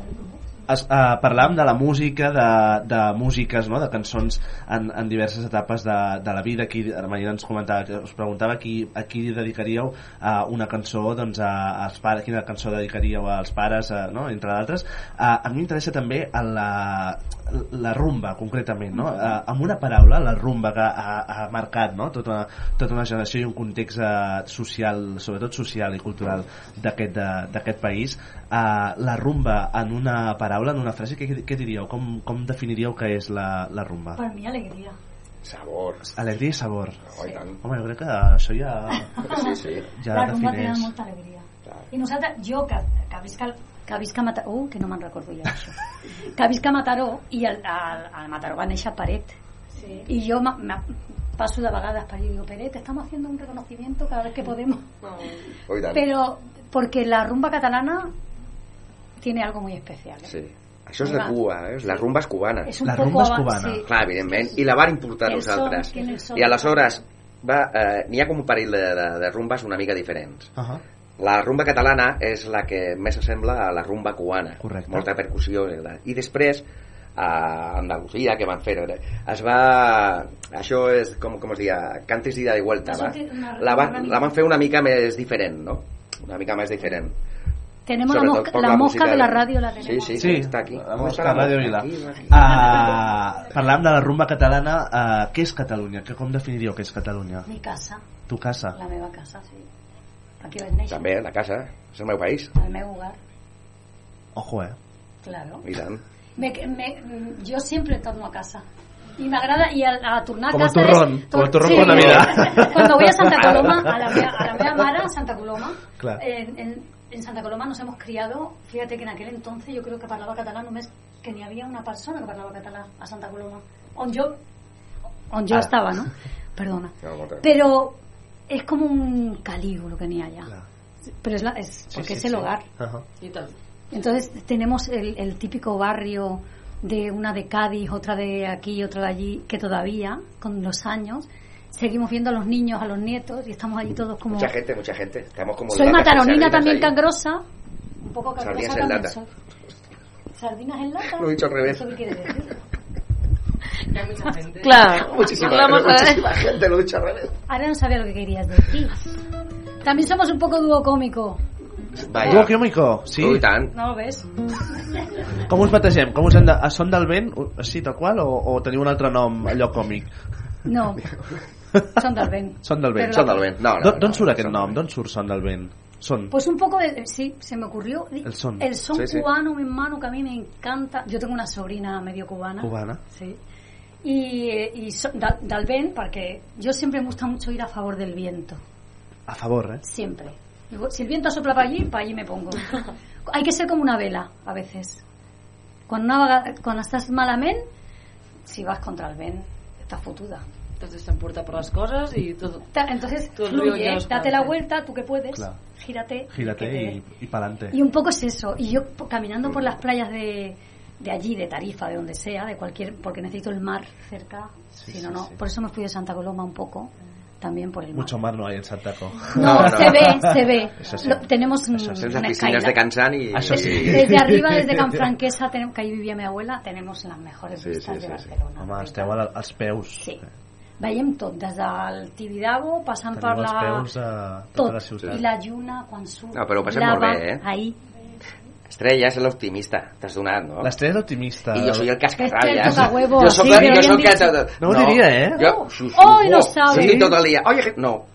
es, uh, parlàvem de la música, de, de músiques, no? de cançons en, en diverses etapes de, de la vida. Aquí, Marina ens comentava, us preguntava qui, a qui dedicaríeu uh, una cançó, doncs, a, als pares, quina cançó dedicaríeu als pares, uh, no? entre d'altres. Uh, a mi m'interessa també a la, la rumba, concretament, no? Uh, amb una paraula, la rumba que ha, ha marcat no? tota, una, tota una generació i un context uh, social, sobretot social i cultural d'aquest país. Uh, la rumba en una paraula, en una frase, què, què diríeu? Com, com definiríeu què és la, la rumba? Per mi, alegria. Sabor. Alegria i sabor. Oh, i tant. Home, jo crec que això ja... Sí, sí. Ja la rumba té molta alegria. I nosaltres, jo que, que visc al, que visc a Mataró, uh, que no me'n recordo ja això, que visc a Mataró i el, el, el Mataró va néixer Paret. Sí. Y yo ma- ma- paso de vagadas para allí y digo, Peret, estamos haciendo un reconocimiento cada vez que podemos. Oh, i. Pero porque la rumba catalana tiene algo muy especial. ¿eh? Sí. Això és de Cuba, eh? la rumba és cubana. És La rumba és cubana. sí. Clar, evidentment. I la van importar nosaltres. I aleshores va, eh, n'hi ha com un parell de, de, de rumbes una mica diferents. Uh -huh. La rumba catalana és la que més s'assembla a la rumba cubana. Correcte. Molta percussió. I, la- I després, a Andalusia que van fer es va això és com, com es diu cantes ida i vuelta Va La, van, una mica. la van fer una mica més diferent no? una mica més diferent Tenemos la mosca, la la mosca de la de- radio, la Sí, tenemos. sí, Sí, està aquí. la mosca està la Ràdio? Vila. Aquí, Uh, parlàvem de la rumba catalana. Uh, què és Catalunya? Que, com definiríeu què és Catalunya? Mi casa, Tu casa? la meva casa, sí. Aquí vaig néixer, també, la casa, és el meu país el meu hogar, Ojo, eh? claro. i tant Me, me, yo siempre torno a casa. Y me agrada, y a, a tornar a Com el casa turrón, es- com el turrón Sí. con Navidad. Cuando voy a Santa Coloma, a la, mea, a la mea mare, a Santa Coloma, Clar. en, en, en Santa Coloma nos hemos criado, fíjate que en aquel entonces yo creo que parlava català només que n'hi havia una persona que parlava català a Santa Coloma, on jo, on jo Ah. estava, no? Perdona. No, no Pero es como un caliu lo que ha allá. Pero es, la, es porque es el hogar. Ajá. Entonces tenemos el, el típico barrio de una de Cádiz, otra de aquí, otra de allí, que todavía, con los años, seguimos viendo a los niños, a los nietos y estamos allí todos como... mucha gente, mucha gente estamos como Soy mataronina también ahí. cangrosa, un poco cangrosa Sardinas en lata. soy. ¿Sardinas en lata? Lo he dicho al revés. ¿Eso qué quiere decir? Claro. muchísima, Hablamos de- muchísima gente lo he dicho al revés Ahora no sabía lo que querías decir. También somos un poco dúo cómico, Vaya. Duo químico, sí? I tant ¿no lo ves? Com us bategem? Com us hem de... A Son del Vent, així tal qual, o, o teniu un altre nom, allò còmic? No, son del Ben. Son del Vent. Son del Vent, no, no, D'on- no, surt no, aquest Son nom? D'on surt Son del Vent? Son. Pues un poco de... Sí, se me ocurrió. El son. El son Sí, sí. cubano, mi hermano, que a mí me encanta. Yo tengo una sobrina medio cubana. Cubana. Sí. Y, y so- da- del vent, porque yo siempre me gusta mucho ir a favor del viento. A favor, eh? Siempre. Digo, si el viento sopla para allí, para allí me pongo. Hay que ser como una vela, a veces. Cuando, una cuando estás malament, si vas contra el vent, estás fotuda. Entonces te emporta por las cosas y todo. Entonces, Todo fluye, date la vuelta, tú que puedes, Claro. gírate. Gírate te- y, y pa'lante. Y un poco es eso. Y yo caminando por las playas de, de allí, de Tarifa, de donde sea, de cualquier, porque necesito el mar cerca. Sí, si no, sí, no. sí. Por eso me fui de Santa Coloma un poco, también por el mar. Mucho mar no hay en Santaco. No, se ve, se ve. Eso. Lo- tenemos Eso sí. Las piscinas de Cansan y... Sí. Desde arriba, desde Canfranquesa, tenemos, que ahí vivía mi abuela, tenemos las mejores Sí, vistas sí, de. Barcelona. Home, esteu al- als peus. Sí. Veiem tot, des del Tibidabo, passant Teniu per els la... peus a tota tot. la ciutat. I la lluna, quan surt... No, però ho passem lava, molt bé, eh? Ahí. Estrella és l'optimista, t'has donat, no? L'estrella és optimista. I jo soy el Es que el cascarrabias. tocahuevo, Jo soc, sí, la- pero jo bien soc dicho. el... No ho diria, eh? Jo, su, su, Hoy no oh, sabe. Sí, tot el dia. Oye, que- no.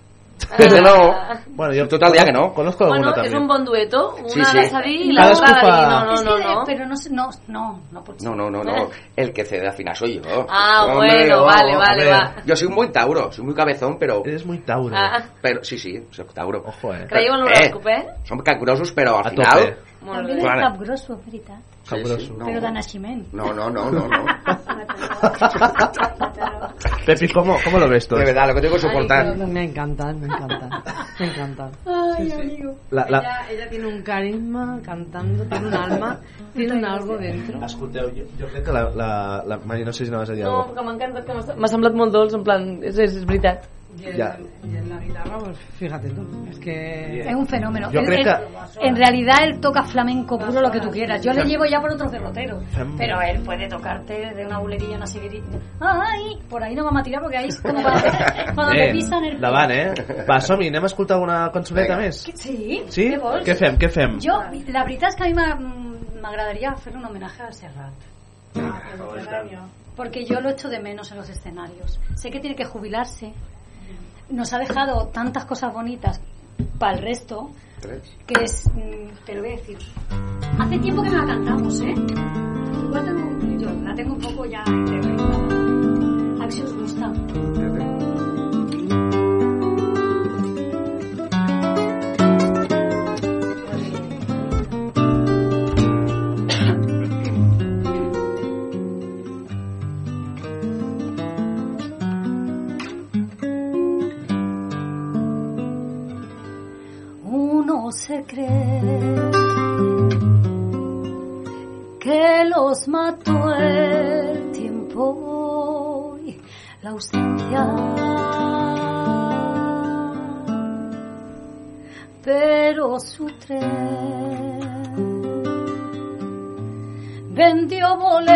Que no. Bueno, jo Tot el dia que no. Conozco Bueno, alguna és també. un bon dueto. Una Sí, ha sí. de cedir i Cadascú l'altra ha de dir fa- no, no, Es no, que, no. Pero no, sé- no, no, no pot ser. No, no, no, no. El que cede al final soy yo. Ah, Hombre, bueno, oh, vale, a vale, ver. va. Yo soy muy tauro, soy muy cabezón, pero... Eres muy tauro. Ah. Pero sí, sí, soy tauro. Ojo, eh. Creieu en l'horòscop, eh? Som cangrosos, però al A final... tope. Molt bé. Clar. cap grosso, és veritat. Sí, sí, no. Però de naixement. No, no, no, no, no. Pepi, ¿cómo, ¿cómo lo ves tú? De verdad, lo que tengo que soportar. Me encantan, me encantan. Me encantan. Ay, Sí, sí. amigo. La, la... Ella, ella tiene un carisma cantando, tiene un alma, tiene un algo dentro. Escolteu, jo, jo crec que la, la, la Mari, no sé si anaves a dir No, alguna que m'encanta, que m'ha- m'ha semblat molt dolç, en plan, és, és, és veritat. Y Ya. y en la guitarra, pues fíjate tú, es que... Es un fenómeno. Yo Él- creo él- que- En realidad él toca flamenco puro lo que tú quieras. Yo le llevo ya por otros derroteros. Pero él puede tocarte de una bulería, una siguerilla. ¡Ay! Por ahí no vamos a tirar porque ahí es como cuando, cuando te pisan el pie. davant, eh? Va, som-hi, anem a escoltar alguna cançoneta Vinga. més? Sí, Sí? què vols? Què fem, què fem? Jo, la veritat és que a mi m'agradaria hacer un homenaje a Serrat. Porque yo lo echo de menos en los escenarios. Sé que tiene que jubilarse. Nos ha dejado tantas cosas bonitas para el resto que es. mm, Te lo voy a decir. Hace tiempo que no la cantamos, ¿eh? Igual tengo, yo la tengo un poco ya. A ver si os gusta. vendió boletos.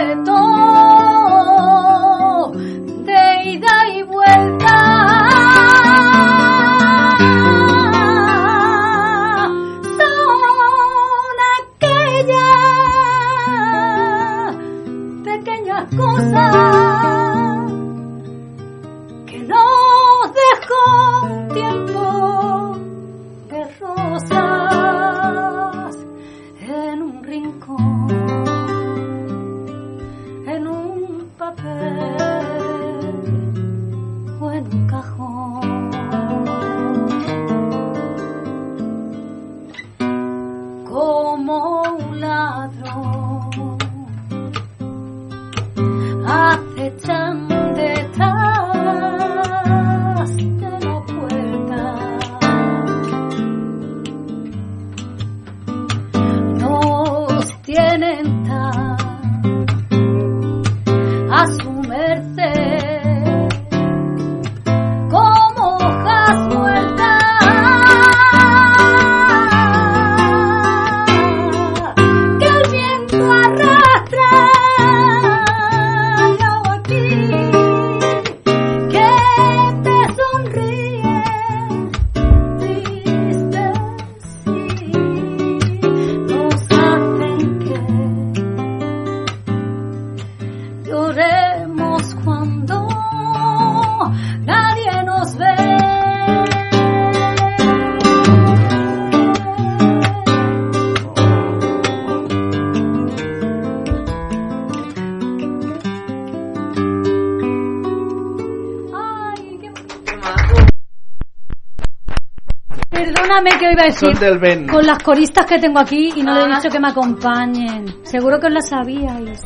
Iba a decir Son del vent. con las coristas que tengo aquí y no le he dicho que me acompañen. Seguro que os la sabíais.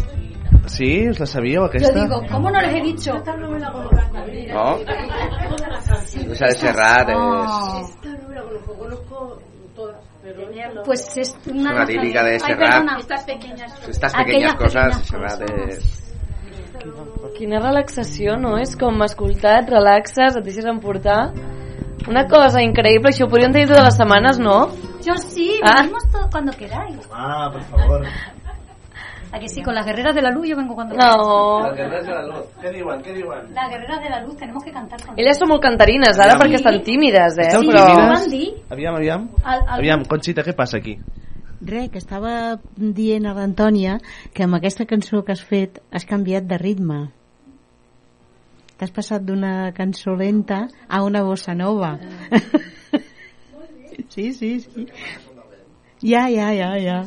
Sí? Us la sabíeu, Yo aquesta? digo, ¿cómo no les he dicho? No? Esa de Serrat és... Pues es una una, típica de Serrat. Estas pequeñas Estas pequeñas coses, Serrat és... Quina relaxació, no? És com escoltar, et relaxes, et deixes emportar. Una cosa increïble, això ho podríem tenir totes les setmanes, no? Yo sí, Ah. venimos todo cuando queráis. Ah, por favor. Aquí sí, con las guerreras de la luz yo vengo cuando No. Les guerreres de la luz. Què diuen, què diuen? Las guerreras de la luz tenemos que cantar con Elles són molt cantarines, ara, Aviam. perquè estan tímides, eh? Esteu Però... Aviam, aviam. Al- al- Aviam, Conxita, què passa aquí? Res, que estava dient a l'Antònia que amb aquesta cançó que has fet has canviat de ritme. T'has passat d'una cançó lenta a una bossa nova. sí, sí, sí. Ja, ja, ja, ja.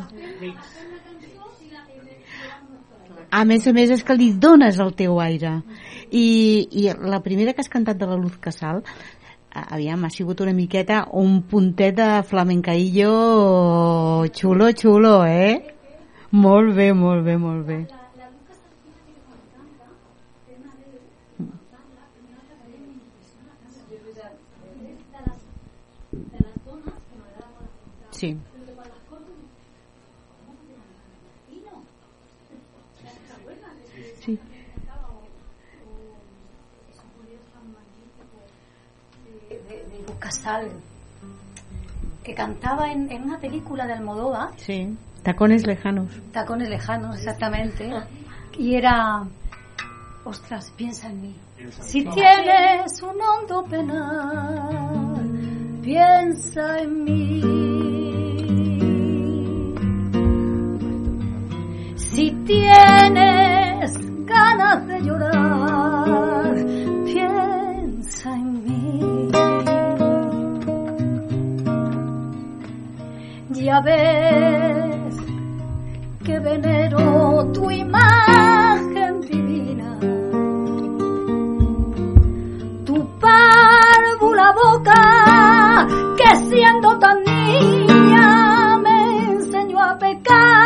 A més a més és que li dones el teu aire. I, i la primera que has cantat de la Luz Casal aviam, ha sigut una miqueta un puntet de flamencaillo xulo, xulo, eh? Molt bé, molt bé, molt bé. Sí. Sí. de Casal que cantaba en, en una película de Almodóvar Sí. Tacones lejanos. Tacones lejanos, exactamente. Y era, ostras, piensa en mí. Si tienes un hondo penal, piensa en mí. Si tienes ganas de llorar, piensa en mí. Ya ves que venero tu imagen divina, tu párvula boca que siendo tan niña me enseñó a pecar.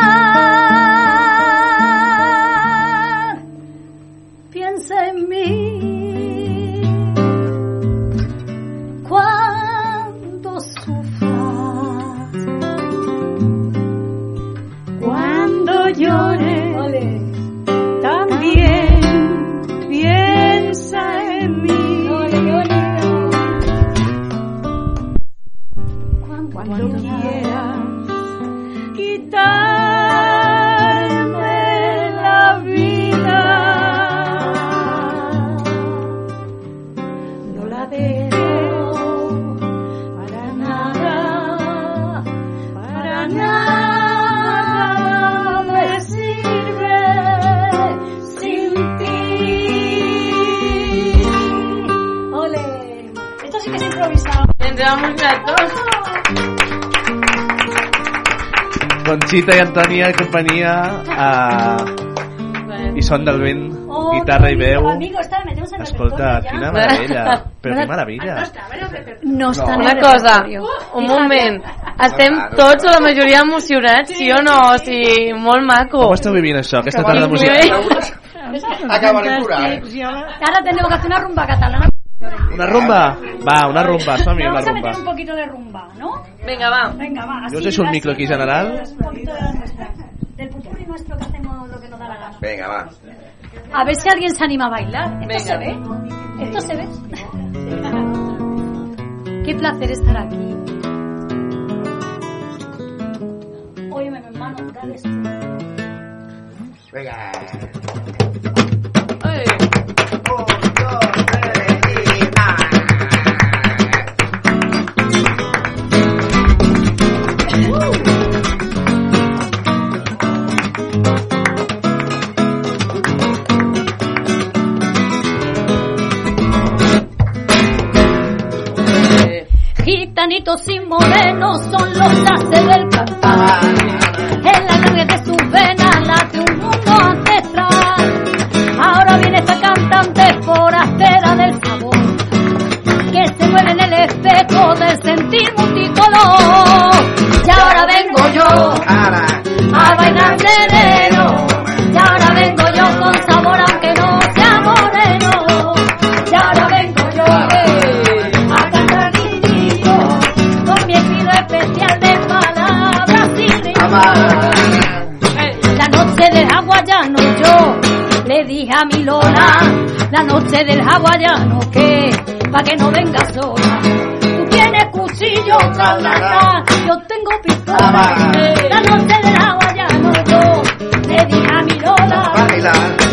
a! Conxita i Antònia i companyia Uh, i Son del Vent oh, guitarra i veu. Amigo, escolta, quina meravella però que meravella. No està no. una cosa, un moment. Ah, Estem tots o la majoria emocionats sí o no, o sigui, molt maco. Com esteu vivint això, aquesta tarda de música? Acabarem curant ara teniu que fer una rumba catalana. Una rumba? va, una rumba, som-hi, una Vamos a rumba meter un poquito de rumba, ¿no? Venga, va. Venga, va. jo us así, deixo el así, micro aquí general Un poquito de nuestra- del popurrí nuestro que hacemos lo que nos da la gana. Venga, va. A ver si alguien se anima a bailar. ¿Esto Venga. se ve? ¿Esto se ve? Qué placer estar aquí. Óyeme, mi hermano, dale esto. Venga. Gitanitos y morenos son los haces del cantar. En la sangre de sus venas late un mundo ancestral. Ahora viene esta cantante forastera del sabor. Que se mueve en el espejo del sentir multicolor. Y ahora vengo yo a bailar la noche del hawaiano que, pa' que no venga sola. Tú tienes cuchillo, tra, tra, tra, yo tengo pistola. La noche del hawaiano yo le dije a mi Lola,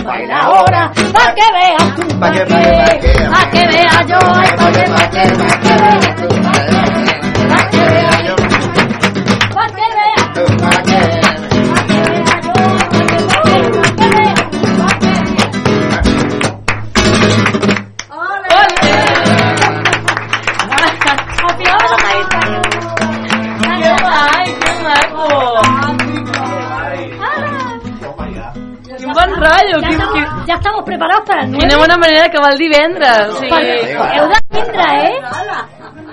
baila ahora, pa' que veas tú, pa' que, pa' que vea yo, pa' que, pa' que, pa' que veas tú, 9. Bona manera d'acabar el divendres! O sigui... Per, heu de vindre, eh?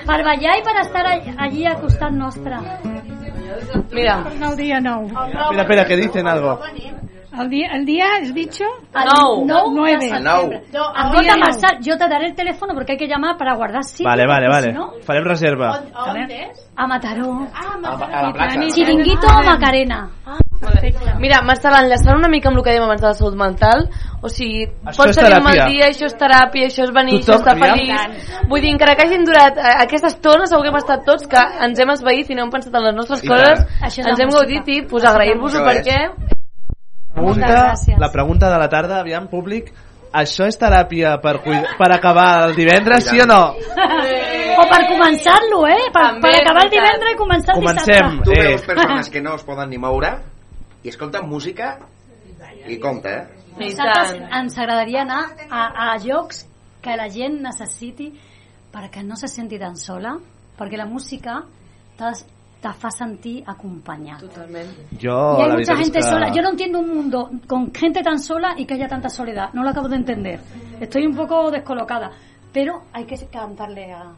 Per ballar i per estar all- allí al costat nostre. Mira. El día no. espera, espera, que dicen algo El día, el día has dicho? Al septiembre. No, al Escolta, día no. Marçal, yo te daré el teléfono porque hay que llamar para guardar sitio. vale, vale, vale si no, farem reserva a, ver, a Mataró. a la plaça Chiringuito o Macarena. Mira, m'està enllaçant una mica amb el que dèiem abans de la salut mental. O sigui, Això pots és tenir un mal dia, això és teràpia, això és venir, Tothom, això està feliç. Vull dir, encara que hagin durat eh, aquesta estona, segur que hem estat tots que ens hem esveït i no hem pensat en les nostres I coses, ens hem música. gaudit i pues, agrair-vos-ho perquè... pregunta, la pregunta de la tarda, aviam, públic això és teràpia per, cuida- per acabar el divendres, sí o no? O per començar-lo, eh? Per, També, per acabar el divendres i començar el Comencem. dissabte. Tu Eh. veus persones que no es poden ni moure i escolten música i compte, eh? Nosaltres ens agradaria anar a, a llocs que la gent necessiti perquè no se senti tan sola, perquè la música te, fa sentir acompanyat. Totalment. Jo, y hay mucha gente que... sola. Yo no entiendo un mundo con gente tan sola y que haya tanta soledad. No lo acabo de entender. Estoy un poco descolocada. Pero hay que cantarle a...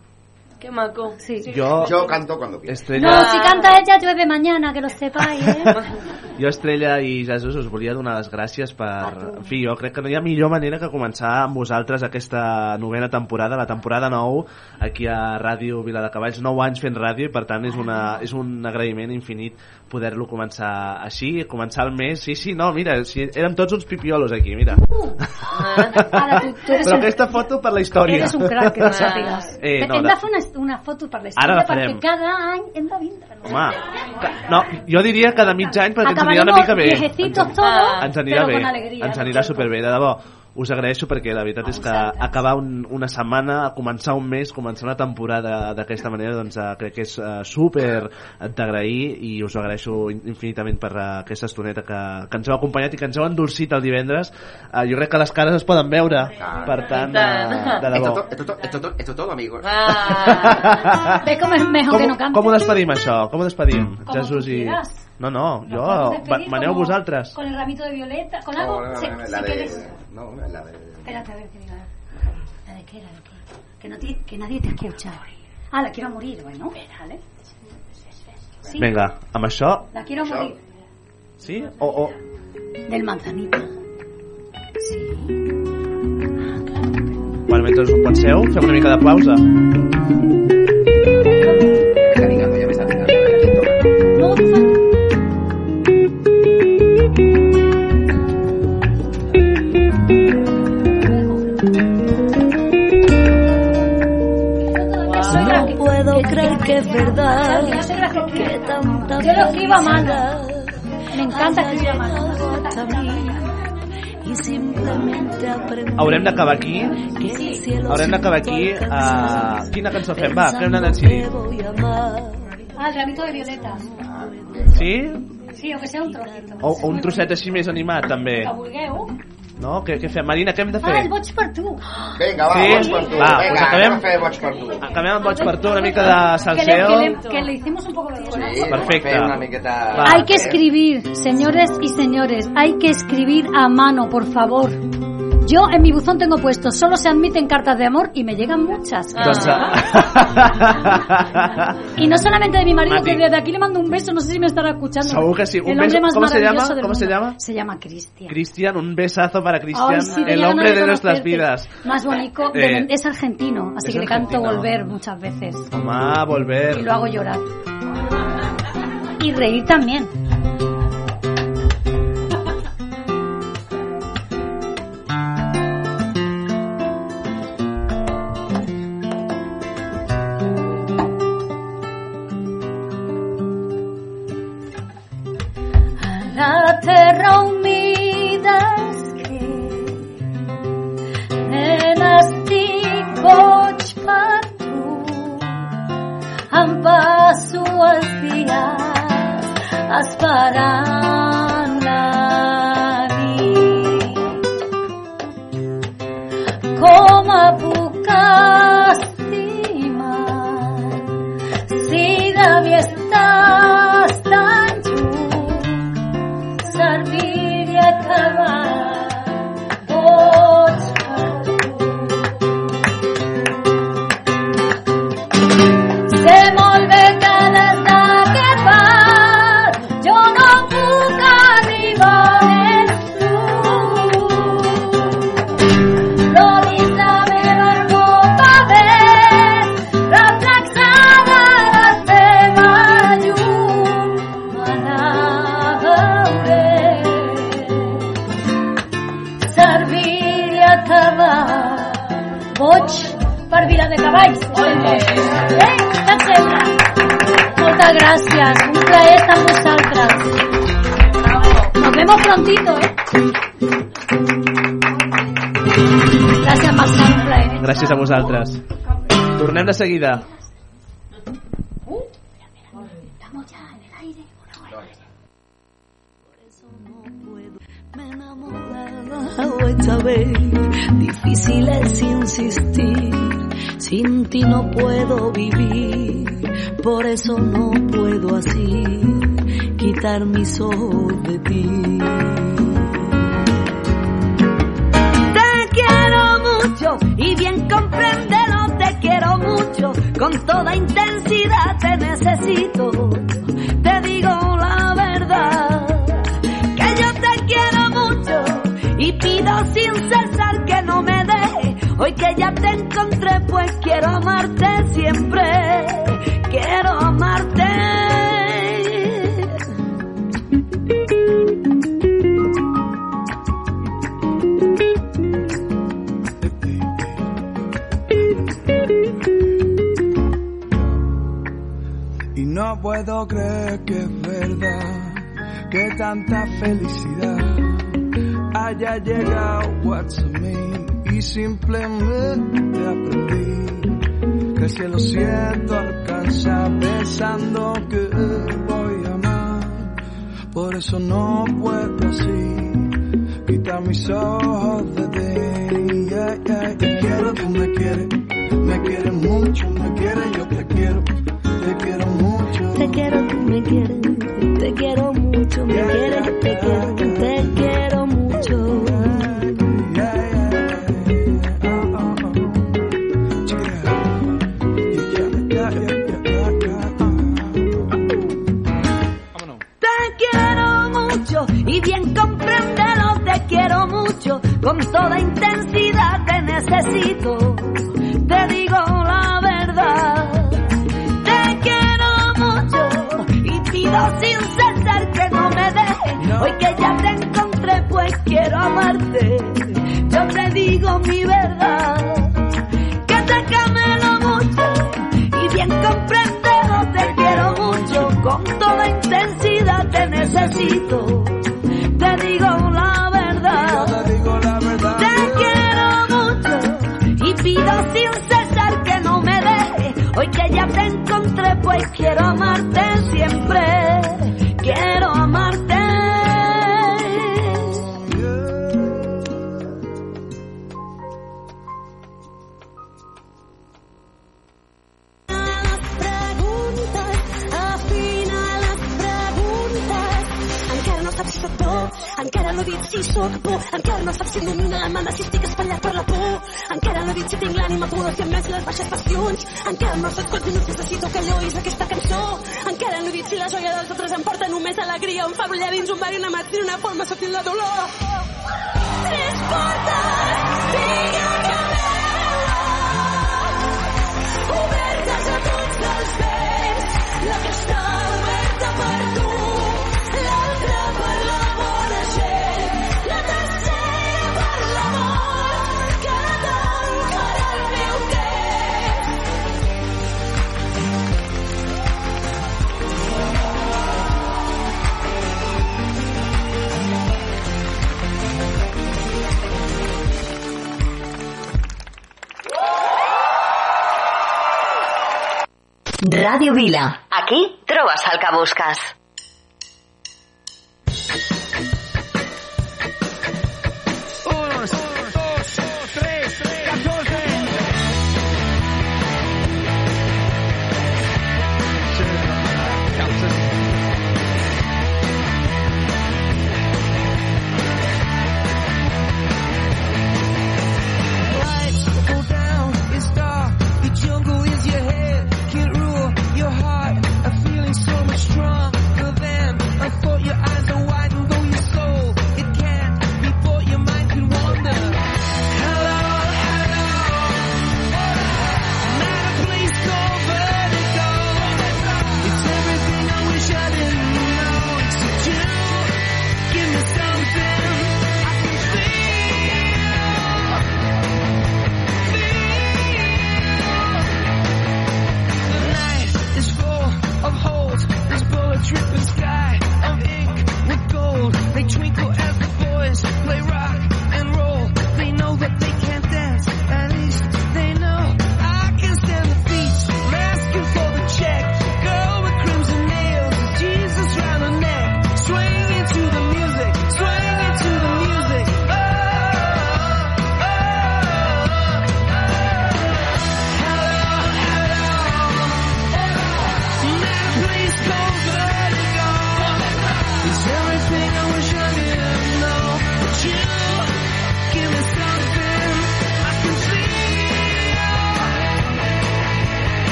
Qué maco. Sí. Jo, Yo canto cuando quiero. Estrella, No, si canta ella llueve mañana, que lo sepáis, ¿eh? jo, Estrella i Jesús us volia donar les gràcies per... En fi, jo crec que no hi ha millor manera que començar amb vosaltres aquesta novena temporada, la temporada 9, aquí a Ràdio Viladecavalls, 9 anys fent ràdio, i per tant és, una, és un agraïment infinit poder-lo començar així, començar el mes, sí, sí, no, mira, si érem tots uns pipiolos aquí, mira. Ara, tu, tu Però un, aquesta foto per la història. eres un crac, que no sàpigues. Eh, no, hem de- de fer una, una foto per la història perquè cada any hem de vindre. No? Home, no, jo diria cada mig any perquè ens anirà una mica bé. viejecitos todos, ens anirà però bé, con alegria. ens anirà superbé, de debò. Us agraeixo perquè la veritat és que acabar un, una setmana, començar un mes, començar una temporada d'aquesta manera, doncs eh, crec que és eh, super d'agrair i us ho agraeixo in- infinitament per eh, aquesta estoneta que, que ens heu acompanyat i que ens heu endolcit el divendres. Eh, jo crec que les cares es poden veure, per tant, eh, de debò. to- esto, to- esto, to- esto todo, amigos. Ve com és mejor que no Com, cante. com ho despedim, això? Com ho despedim? Como Jesús i... quieras. No, no, jo... Maneu vosaltres. Con el ramito de violeta, con algo. No, no, se- no, se la de... quede- No, la de... Espérate, a ver qué diga. ¿La de qué? ¿La de qué? Que, no te- que nadie te escucha. Ah, la quiero morir, bueno. Vale. Sí, Vinga, amb això... La quiero morir. Sí? O, o... Del manzanito. Bueno, mentre us ho penseu, fem una mica de pausa. No que es verdad que tanta Yo lo escribo a mano. Me encanta escribir a mano. hasta mí y simplemente aprendí Haurem d'acabar aquí. cielo Haurem d'acabar aquí. Uh, quina cançó fem? Va, fem una decidit. voy a amar. Ah, el ramito de violeta. Sí? Sí, o que sea un trocito. O, o un trosset així més animat, també. Que vulgueu. No? Què, què fem? Marina, què hem de fer? Ah, el boig per tu. Vinga, va, Sí? boig per tu. Va, Vinga, doncs acabem- fer boig per tu. Acabem amb Boig per tu, una mica de Que le, salseo. que, le, que le hicimos un poco de Sí, Perfecte. Una miqueta... Va. Hay que escribir, señores y señores, hay que escribir a mano, por favor. Yo en mi buzón tengo puesto, solo se admiten cartas de amor y me llegan muchas. Doncs, Y no solamente de mi marido, Mati. que desde aquí le mando un beso, no sé si me estará escuchando. Segur que sí. Un el hombre beso- más ¿cómo se llama? ¿Cómo se llama? Se llama Cristian. Cristian, un besazo para Cristian, sí, el hombre de, de nuestras vidas. Más bonito, Eh, es argentino, así es que le canto volver muchas veces. Home, volver. Y lo hago llorar. Y reír también. vida. Pido sin cesar que no me deje, hoy que ya te encontré pues quiero amarte siempre, quiero amarte. Y no puedo creer que es verdad que tanta felicidad haya llegado a mí y simplemente aprendí que el cielo siento alcanza pensando que voy a amar. Por eso no puedo así quitar mis ojos de ti. Yeah, yeah, Te quiero, tú me quieres, me quieres mucho, me quieres, yo te quiero. Te quiero mucho. Te quiero, tú me quieres, Te quiero mucho, me quieres, quiero, te quiero Vila. Aquí trobes el que busques.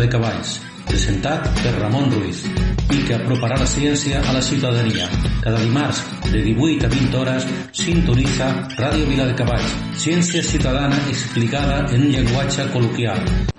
De Cavalls, presentat per Ramon Ruiz, i que aproparà la ciència a la ciutadania. Cada dimarts, de 18 a 20 hores, sintonitza Ràdio Vila de Cavalls, ciència ciutadana explicada en un llenguatge col·loquial.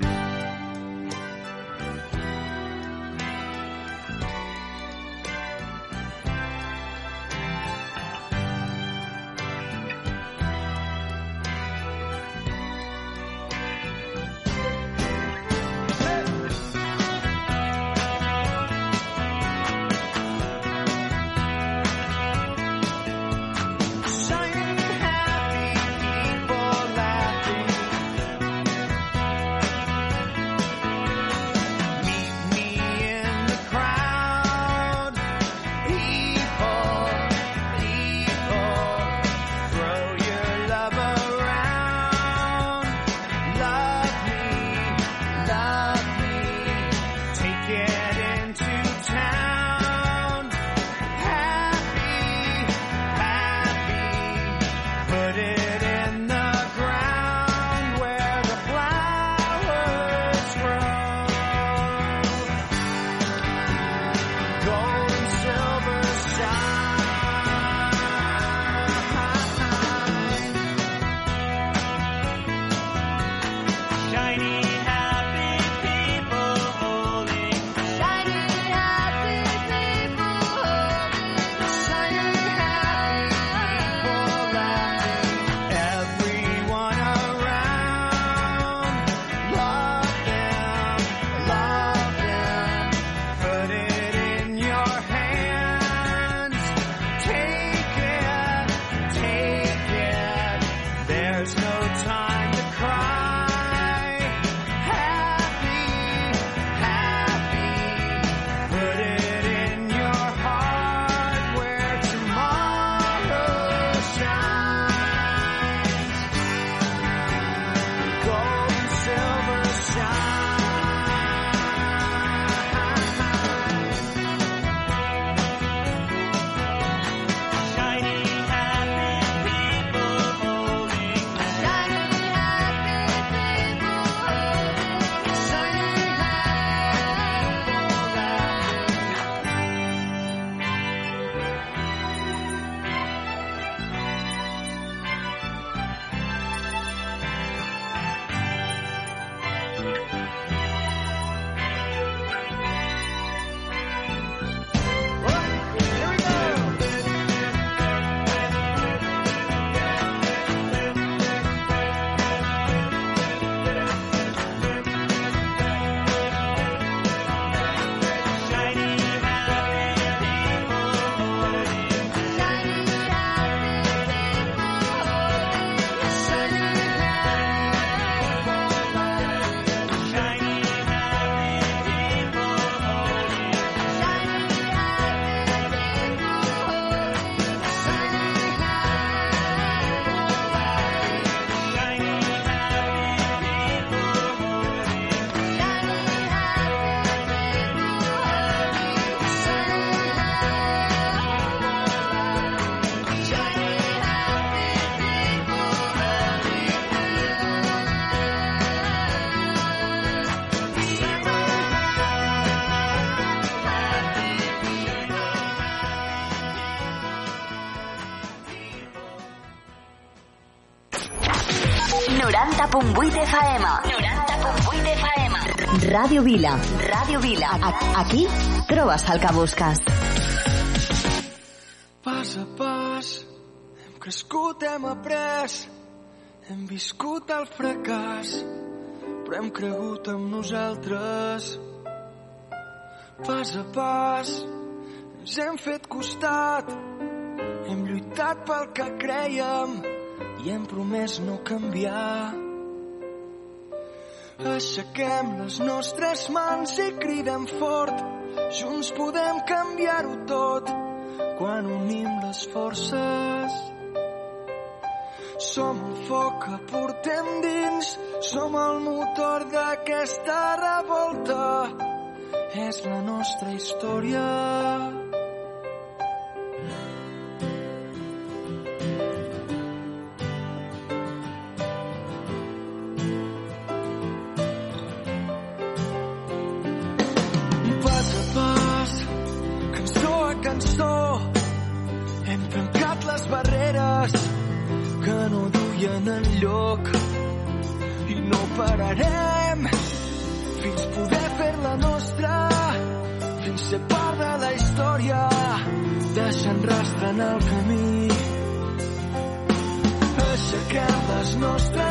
Ràdio Vila. Ràdio Vila. A aquí trobes el que busques. Pas a pas hem crescut, hem après, hem viscut el fracàs, però hem cregut en nosaltres. Pas a pas ens hem fet costat, hem lluitat pel que creiem i hem promès no canviar. Aixequem les nostres mans i cridem fort. Junts podem canviar-ho tot quan unim les forces. Som el foc que portem dins, som el motor d'aquesta revolta. És la nostra història. Aixequem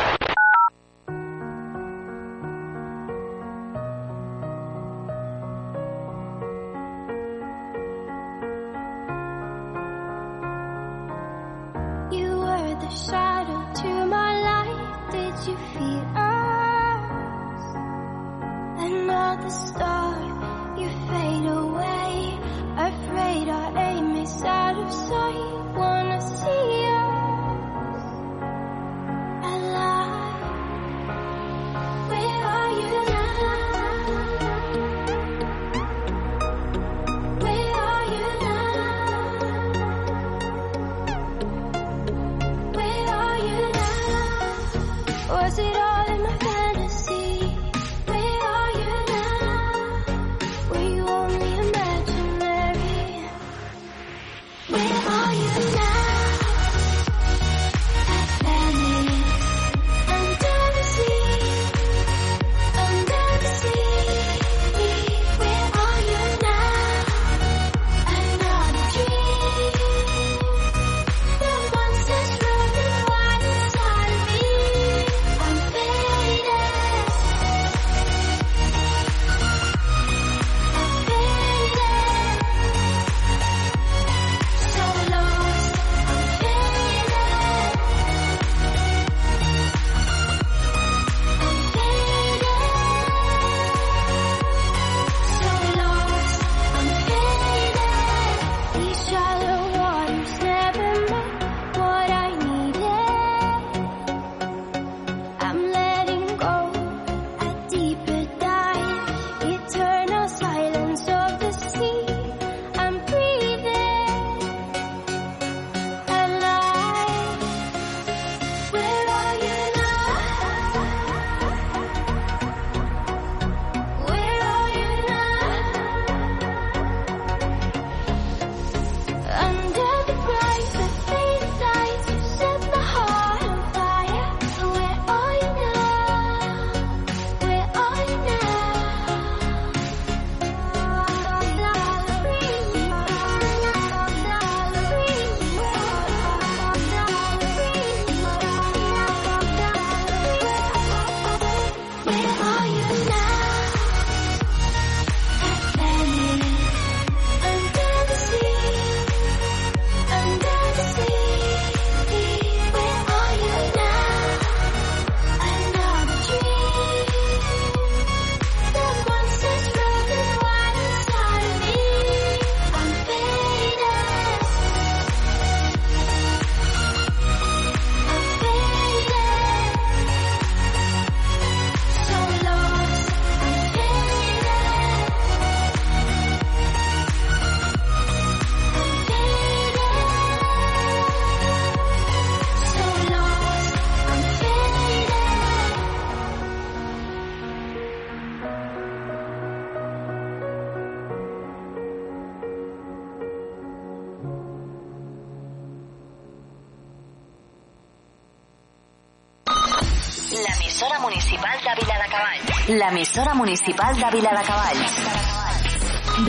L'emissora municipal de Viladecavalls.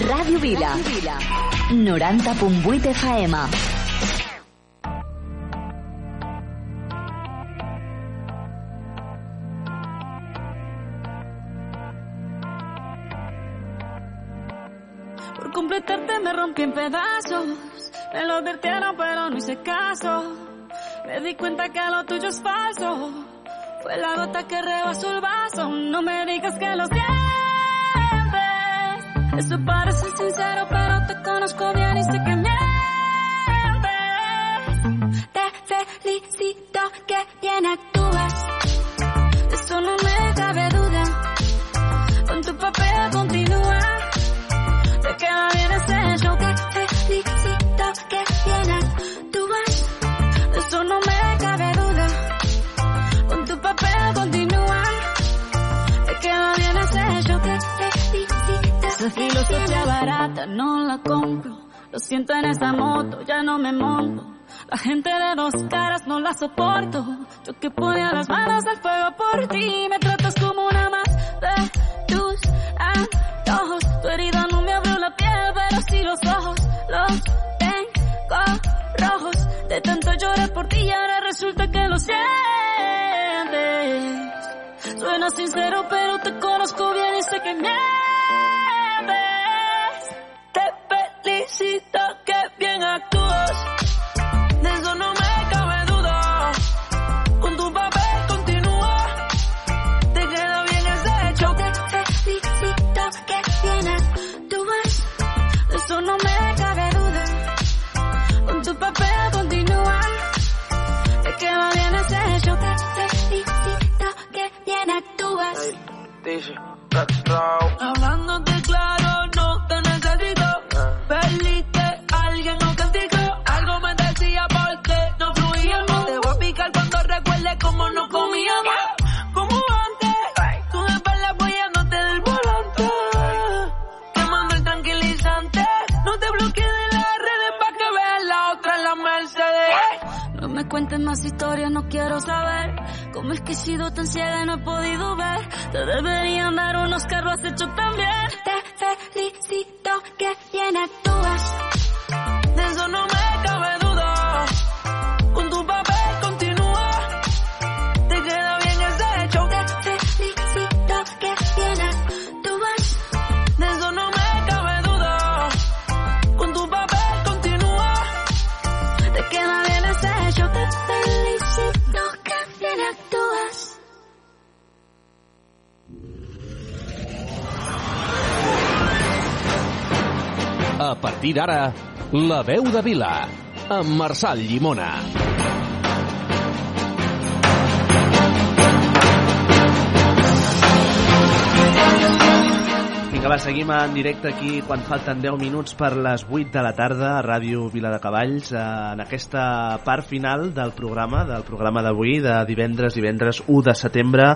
Ràdio Vila. 90.8 FM. Por completarte me rompí en pedazos. Me lo advirtieron, pero no hice caso. Me di cuenta que lo tuyo es falso. Fue la gota que rebasó el. No me digas que lo sientes. Eso parece siento en esa moto, ya no me monto. La gente de dos caras no la soporto. Yo que ponía las manos al fuego por ti. Me tratas como una más de tus antojos. Tu herida no me abrió la piel, pero sí los ojos. Los tengo rojos. De tanto lloré por ti y ahora resulta que lo sientes. Suena sincero, pero te conozco bien y sé que mientes. Partir d'ara, La veu de Vila, amb Marçal Llimona. Vinga, va, seguim en directe aquí quan falten 10 minuts per les 8 de la tarda a Ràdio Vila de Cavalls eh, en aquesta part final del programa del programa d'avui, de divendres divendres 1 de setembre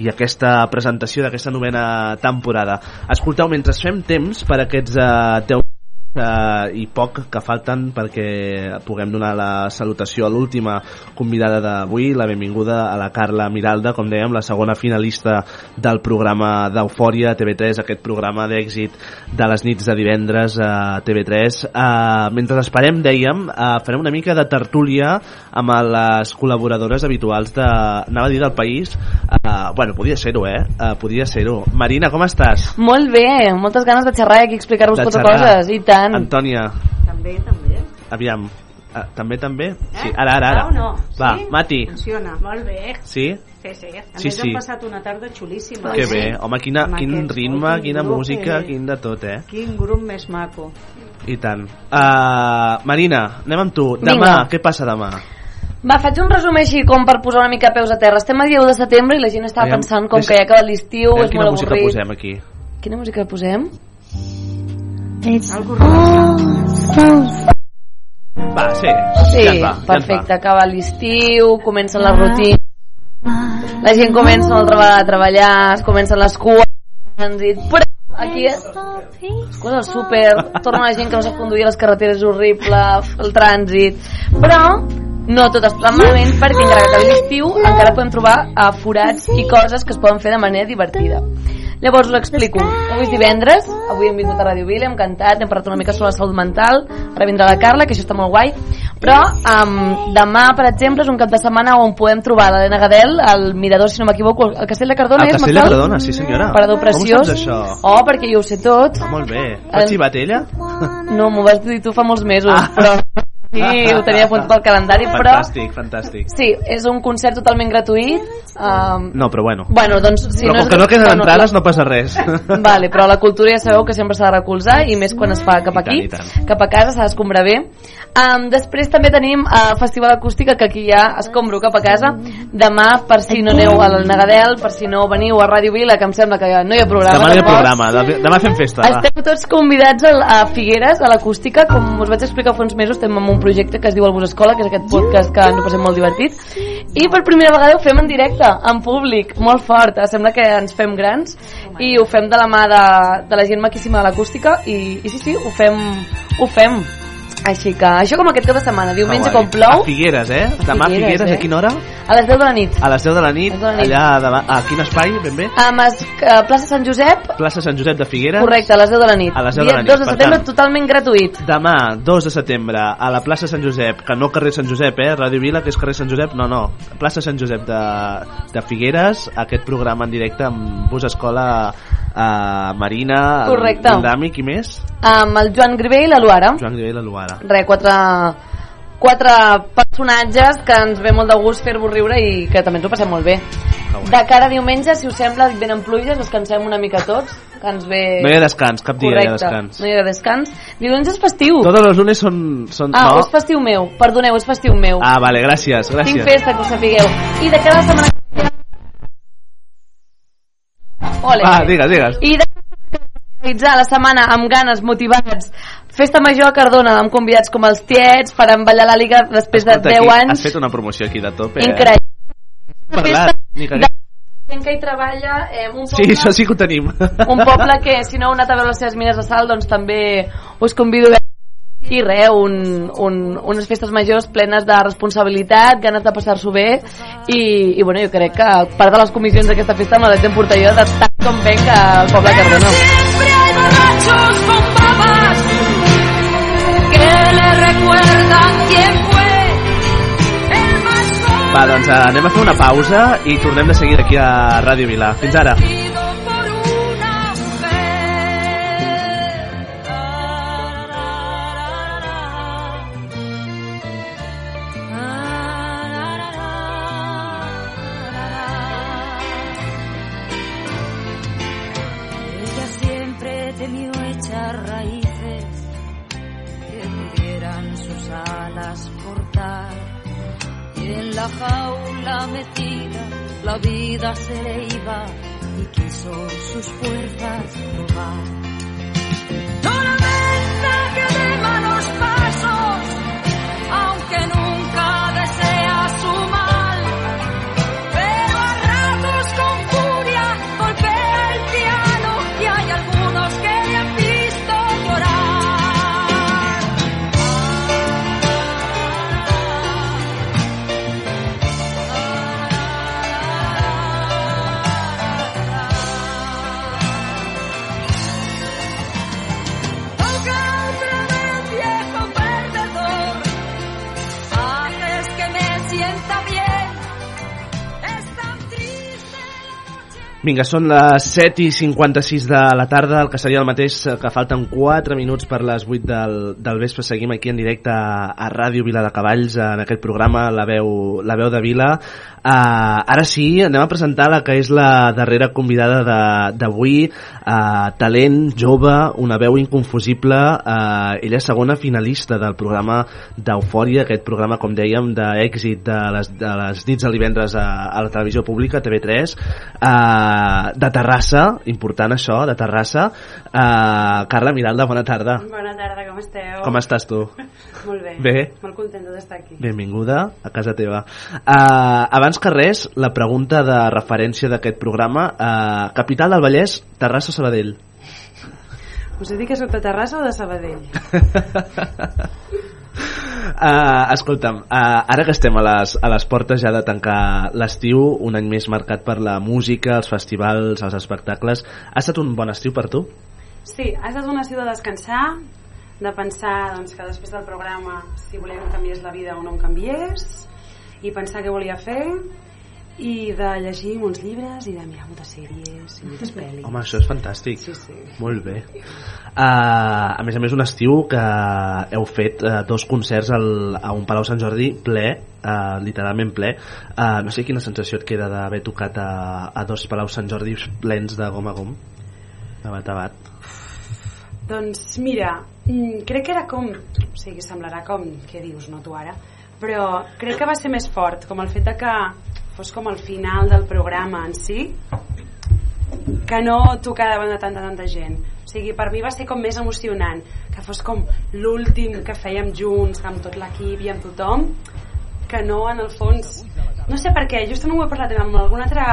i aquesta presentació d'aquesta novena temporada. Escolteu, mentre fem temps per aquests eh, 10 eh, i poc que falten perquè puguem donar la salutació a l'última convidada d'avui, la benvinguda a la Carla Miralda, com dèiem, la segona finalista del programa d'Eufòria TV3, aquest programa d'èxit de les nits de divendres a TV3. Eh, mentre esperem, dèiem, eh, farem una mica de tertúlia amb les col·laboradores habituals de, anava a dir del país, eh, bueno, podia ser-ho, eh? eh? Podia ser-ho. Marina, com estàs? Molt bé, moltes ganes de xerrar i aquí explicar-vos coses, i tant. Antònia, També, també. aviam. Ah, també, també? Sí, ara, ara, ara. Ah, o no? Va, Sí? Mati. Funciona. Molt bé. Sí? Sí, sí. A Sí, més, sí. hem passat una tarda xulíssima. Que bé. Home, quina, Amb quin aquests- ritme, quin quina grup, música, eh? quin de tot, eh? Quin grup més maco. I tant. Uh, Marina, anem amb tu. Demà, Vinga. què passa demà? Va, faig un resum així com per posar una mica peus a terra. Estem a dia 1 de setembre i la gent estava Aviam, pensant com deixa- que ja acaba l'estiu, és quina molt música avorrit. posem aquí. Quina música posem? It's Va, sí. Sí, ja va, perfecte, acaba l'estiu, comença la rutina, la gent comença una altra vegada a treballar, es comencen les cues, el trànsit, però aquí és coses súper, torna la gent que no sap conduir a les carreteres, horrible, el trànsit, però no tot està malament perquè encara que acabi l'estiu encara podem trobar uh, forats i coses que es poden fer de manera divertida Llavors us explico. Avui és divendres, avui hem vingut a Ràdio Vila, hem cantat, hem parlat una mica sobre la salut mental, ara vindrà la Carla, que això està molt guai, però um, demà, per exemple, és un cap de setmana on podem trobar l'Helena Gadel, al Mirador, si no m'equivoco, al Castell de Cardona. Al és, Castell de? Cardona, sí senyora. Parador preciós. Com saps això? Oh, perquè jo ho sé tot. Ah, molt bé. Pots xivat ella? No, m'ho vas dir tu fa molts mesos, ah. però sí, ho tenia apuntat al calendari, però Fantàstic, fantàstic. sí, és un concert totalment gratuït. Um, No, però bueno. Bueno, doncs, si però no com és- que no queden bueno, entrades no passa res. Vale, però la cultura ja sabeu que sempre s'ha de recolzar i més quan es fa cap aquí, i tant. cap a casa s'ha d'escombrar bé. Um, després també tenim el Festival Acústica que aquí ja escombro cap a casa. Demà, per si no aneu al Negadel, per si no veniu a Ràdio Vila, que em sembla que no hi ha programa. Demà hi ha programa, demà demà fem festa. Esteu tots convidats a, a Figueres, a l'acústica, com us vaig explicar fa uns mesos, estem en un projecte que es diu Bus Escola, que és aquest podcast que ens ho passem molt divertit, i per primera vegada ho fem en directe, en públic, molt fort, sembla que ens fem grans, i ho fem de la mà de, de la gent maquíssima de l'acústica, i, i sí, sí, ho fem, ho fem. Així que, això com aquest cap de setmana, diumenge com plou, A Figueres, eh? Demà a Figueres, Figueres, eh? a quina hora? a les 10 de la nit. A les 10 de la nit, de la nit. allà davant, a quin espai, ben bé? A Mas, a plaça Sant Josep, Plaça Sant Josep de Figueres. correcte, a les 10 de la nit. A les 10 Dia de la nit. 2 de setembre, tant, totalment gratuït. Demà, 2 de setembre, a la plaça Sant Josep, que no carrer Sant Josep, eh? Ràdio Vila, que és carrer Sant Josep, no, no. Plaça Sant Josep de, de Figueres, aquest programa en directe amb Bus Escola a Marina, el Correcte. Dami, qui més? amb el Joan Grivé i la Luara. Joan Grivell de Luara. Re, quatre, quatre personatges que ens ve molt de gust fer-vos riure i que també ens ho passem molt bé. De cara a diumenge, si us sembla, venen pluges, descansem una mica tots, que ens ve... No hi ha descans, cap dia hi ha Correcte, descans. no hi ha descans. Dilluns és festiu. Todos los lunes són... són Ah, no? és festiu meu, perdoneu, és festiu meu. Ah, vale, gràcies, Tinc gràcies. festa, que ho sapigueu. I de cada setmana... Ole. Ah, digues, digues. I de finalitzar la setmana amb ganes, motivats, festa major a Cardona, amb convidats com els Tiets, faran ballar la Liga després de Escolta, 10 aquí anys. Has fet una promoció aquí de tope. Increïble. Eh? Parlat, ni que... gent que hi treballa, eh, un Sí, poble, això sí que ho tenim. un poble que si no heu anat a veure les seves mines de sal doncs també us convido a i res, un, un, unes festes majors plenes de responsabilitat, ganes de passar-s'ho bé i, i bueno, jo crec que part de les comissions d'aquesta festa me les hem portat jo de tant com venc al poble de Cardona. Siempre hay borrachos con babas que le recuerdan quién fue el más Va, doncs eh, anem a fer una pausa i tornem de seguida aquí a Ràdio Vilà. Fins ara. Ella la vida se le iba y quiso sus fuerzas probar. Vinga, són les 7 i 56 de la tarda, el que seria el mateix eh, que falten 4 minuts per les 8 del, del vespre. Seguim aquí en directe a, a Ràdio Vila de Cavalls, en aquest programa La veu, la veu de Vila. Uh, ara sí, anem a presentar la que és la darrera convidada de- d'avui, uh, talent, jove, una veu inconfusible, uh, ella és segona finalista del programa d'Eufòria, aquest programa, com dèiem, d'èxit de les, de les nits de divendres a, a la televisió pública, TV3, uh, de Terrassa, important això, de Terrassa. Uh, Carla Miralda, bona tarda. Bona tarda, com esteu? Com estàs tu? Molt bé. Bé. Molt contenta d'estar aquí. Benvinguda a casa teva. Uh, abans que res, la pregunta de referència d'aquest programa. Uh, capital del Vallès, Terrassa o Sabadell? Us he dit que sóc de Terrassa o de Sabadell? Uh, escolta'm, uh, ara que estem a les, a les portes ja de tancar l'estiu, un any més marcat per la música, els festivals, els espectacles, ha estat un bon estiu per tu? Sí, ha estat un estiu de descansar, de pensar doncs, que després del programa si volia que em canviés la vida o no em canviés, i pensar què volia fer, i de llegir uns llibres i de mirar moltes sèries i moltes pel·lis. Home, això és fantàstic. Sí, sí. Molt bé. Uh, a més a més, un estiu que heu fet uh, dos concerts al, a un Palau Sant Jordi ple, uh, literalment ple. Uh, no sé quina sensació et queda d'haver tocat a, a dos Palau Sant Jordi plens de gom a gom. De bat a bat. Doncs mira, mm, crec que era com... O sigui, semblarà com... Què dius, no tu ara? Però crec que va ser més fort, com el fet de que fos com el final del programa en si, que no tocar davant de tanta, tanta gent. O sigui, per mi va ser com més emocionant, que fos com l'últim que fèiem junts, amb tot l'equip i amb tothom, que no en el fons... No sé per què, justament ho he parlat amb algun altre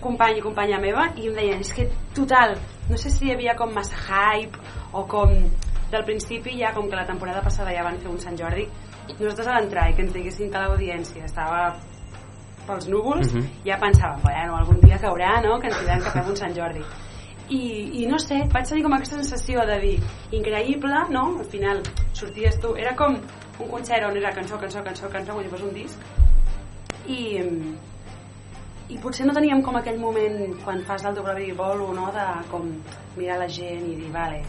company i companya meva i em deien, és que total, no sé si hi havia com massa hype o com del principi ja com que la temporada passada ja van fer un Sant Jordi nosaltres a l'entrar i que ens diguessin que l'audiència estava pels núvols, Mhm. ja pensàvem, bueno, algun dia caurà, no?, que ens diran que fem un Sant Jordi. I, I no sé, vaig tenir com aquesta sensació de dir, increïble, no?, al final sorties tu, era com un concert on era cançó, cançó, cançó, cançó, si fos un disc, i, i potser no teníem com aquell moment quan fas el doble bolo, no?, de com mirar la gent i dir, vale,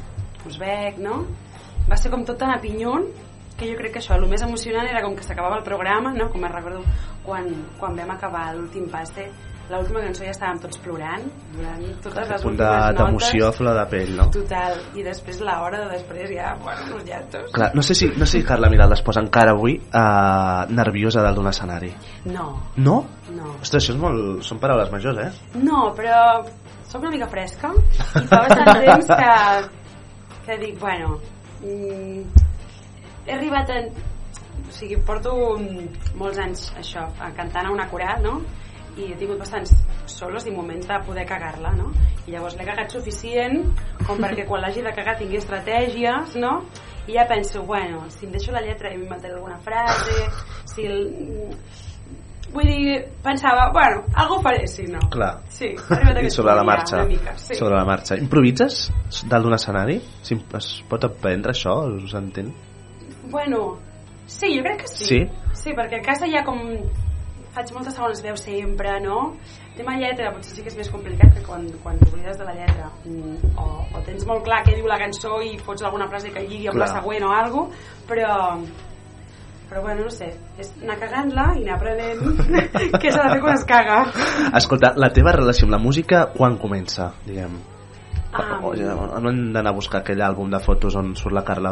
us veig, no? Va ser com tot tan a pinyon que jo crec que això, el més emocionant era com que s'acabava el programa, no? com me'n recordo quan, quan vam acabar l'últim passe l'última cançó ja estàvem tots plorant durant totes les Un de- últimes d'emoció a flor de pell, no? total, i després l'hora de després ja, bueno, uns llantos Clar, no sé si, no sé si Carla Miralda es posa encara avui uh, nerviosa dalt d'un escenari. no, No? no Ostres, això és molt... són paraules majors, eh? no, però sóc una mica fresca i fa bastant temps que, que dic, bueno mm, he arribat a... O sigui, porto molts anys això, a- cantant a una coral, no? I he tingut bastants solos i moments de poder cagar-la, no? I llavors l'he cagat suficient com perquè quan l'hagi de cagar tingui estratègies, no? I ja penso, bueno, si em deixo la lletra i m'inventaré alguna frase, si el... Vull dir, pensava, bueno, algo faré si no. Clar. Sí, I sobre la marxa. mica, sí. Sobre la marxa. Improvises dalt d'un escenari? Si es pot aprendre això? Us entén? Bueno, sí, jo crec que sí. Sí? Sí, perquè a casa ja com faig moltes segones veus sempre, no? Tema lletra potser sí que és més complicat que quan, quan t'oblides de la lletra mm, o, o tens molt clar què diu la cançó i fots alguna frase que lligui amb la Clar. següent o algo, però però bueno, no sé, és anar cagant-la i anar aprenent què s'ha de fer quan es caga. Escolta, la teva relació amb la música quan comença, diguem? Ah, O, o, no hem d'anar a buscar aquell àlbum de fotos on surt la Carla